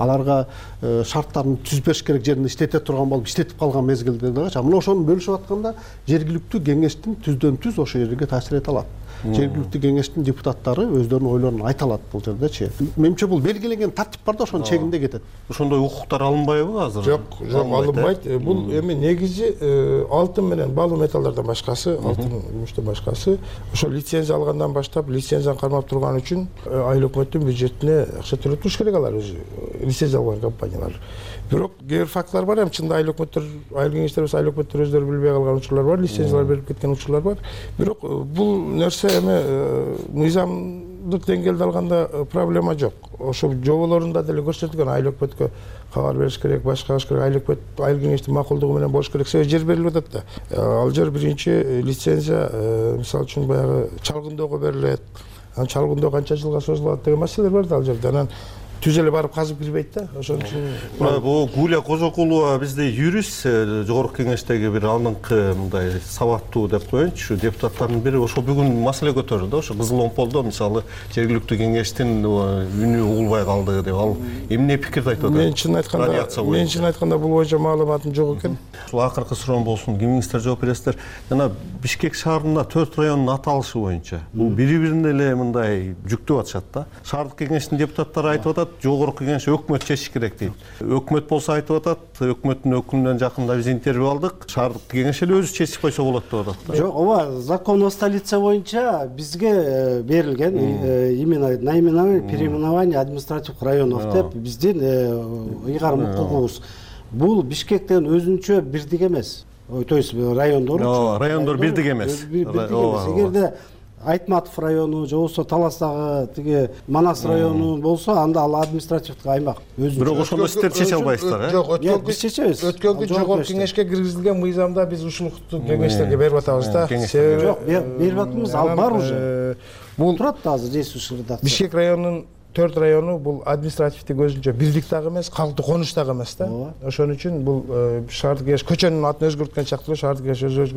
аларга э, шарттарын түзүп бериш керек жеринде иштете турган болуп иштетип калган мезгилде дагычы мына ошону бөлүшүп атканда жергиликтүү кеңештин түздөн түз ошол жерге таасир эте алат жергиликтүү кеңештин депутаттары өздөрүнүн ойлорун айта алат бул жердечи менимче бул белгиленген тартип бар да ошонун чегинде кетет. Ошондой укуктар алынбайбы азыр? Жок жок алынбайт э? бул эми негизи э, алтын менен баалуу металлдардан башкасы алтын күмүштөн башкасы. Ошол лицензия алгандан баштап лицензияны кармап турган үчүн э, айыл өкмөттүн бюджетине акча төлөп туруш керек алар өзү лицензия алган компаниялар бирок кээ бир фактылар бар эми чынында өкмөттөр айыл кеңештер болсо айыл өкмөттөр өздөрү билбей калган учурлар бар лицензиялар берип кеткен учурлар бар. Бирок бул нерсе эми э, мыйзамдык деңгээлде алганда э, проблема жок. Ошо жоболорунда деле көрсөтүлгөн айыл өкмөткө кабар бериш керек башка кылыш керек айыл өкмөт айыл кеңештин макулдугу менен болуш керек себеби жер берилип атат да. Э, ал жер биринчи лицензия мисалы үчүн баягы чалгындоого берилет анан чалгындоо канча жылга созулат деген маселелер бар да ал жерде. Анан түз эле барып казып кирбейт да ошон үчүн мына бул гуля кожокулова бизде юрист э, жогорку кеңештеги бир алдыңкы мындай сабаттуу деп коеюнчу депутаттардын бири ошол бүгүн маселе көтөрдү да ошо кызыл омполдо мисалы жергиликтүү кеңештин үнү угулбай калды деп. Ал эмне пикирди айтып атат? Мен чынын айтканда мен чынын айтканда бул боюнча маалыматым жок экен. Ушул акыркы суроом болсун кимиңиздер жооп бересиздер. Жана бишкек шаарында төрт райондун аталышы боюнча бул бири бирине эле мындай жүктөп атышат да. Шаардык кеңештин депутаттары айтып атат жогорку кеңеш өкмөт чечиш керек дейт. Өкмөт болсо айтып атат өкмөттүн өкүлүнөн жакында биз интервью алдык. Шаардык кеңеш эле өзү чечип койсо болот деп атат да. Жок ооба закон о столице боюнча бизге э, берилген э, именно наименование переименование административных районов деп биздин э, ыйгарым укугубуз бул бишкек деген өзүнчө бирдик эмес. То есть райондор ооба райондор бирдик эмес. бирдик эмес. эгерде айтматов району же болбосо таластагы тиги манас району болсо анда ал административдик аймак өзүнчө. Бирок ошондо сиздер чече албайсыздар э? жок өткөн биз чечебиз. өткөнкү жогорку кеңешке киргизилген мыйзамда биз ушул укукту кеңештерге берип атабыз да. Себеби жок берип атпайбыз ал бар уже. бул турат да азыр действующий редакция бишкек районунун төрт району бул административдик өзүнчө бирдик дагы эмес калктуу конуш дагы эмес да. Ошон үчүн бул шаардык кеңеш көчөнүн атын өзгөрткөн сыяктуу эле шаардык кеңеш өзү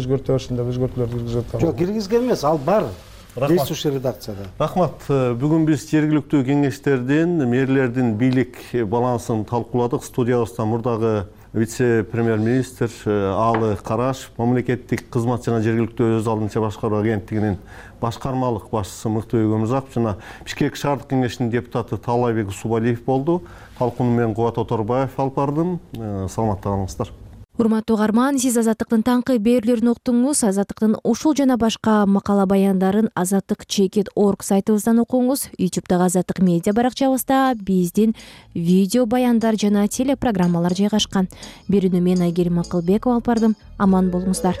өзгөртө берсин деп өзгөртүүлөрдү киргизип атабыз жок киргизген эмес ал бар действующий редакцияда. Рахмат. Бүгүн биз жергиликтүү кеңештердин мэрлердин бийлик балансын талкууладык. Студиябызда мурдагы вице премьер министр аалы карашев мамлекеттик кызмат жана жергиликтүү өз алдынча башкаруу агенттигинин башкармалык башчысы мыктыбек өмүрзаков жана бишкек шаардык кеңешинин депутаты таалайбек усубалиев болду. Талкууну мен кубат оторбаев алып бардым. Э, саламатта калыңыздар урматтуу угарман сиз азаттыктын таңкы берүүлөрүн уктуңуз. Азаттыктын ушул жана башка макала баяндарын азаттык чекит орг сайтыбыздан окуңуз ютубтагы азаттык медиа баракчабызда биздин видео баяндар жана телепрограммалар жайгашкан. Берүүнү мен айгерим акылбекова алып бардым. Аман болуңуздар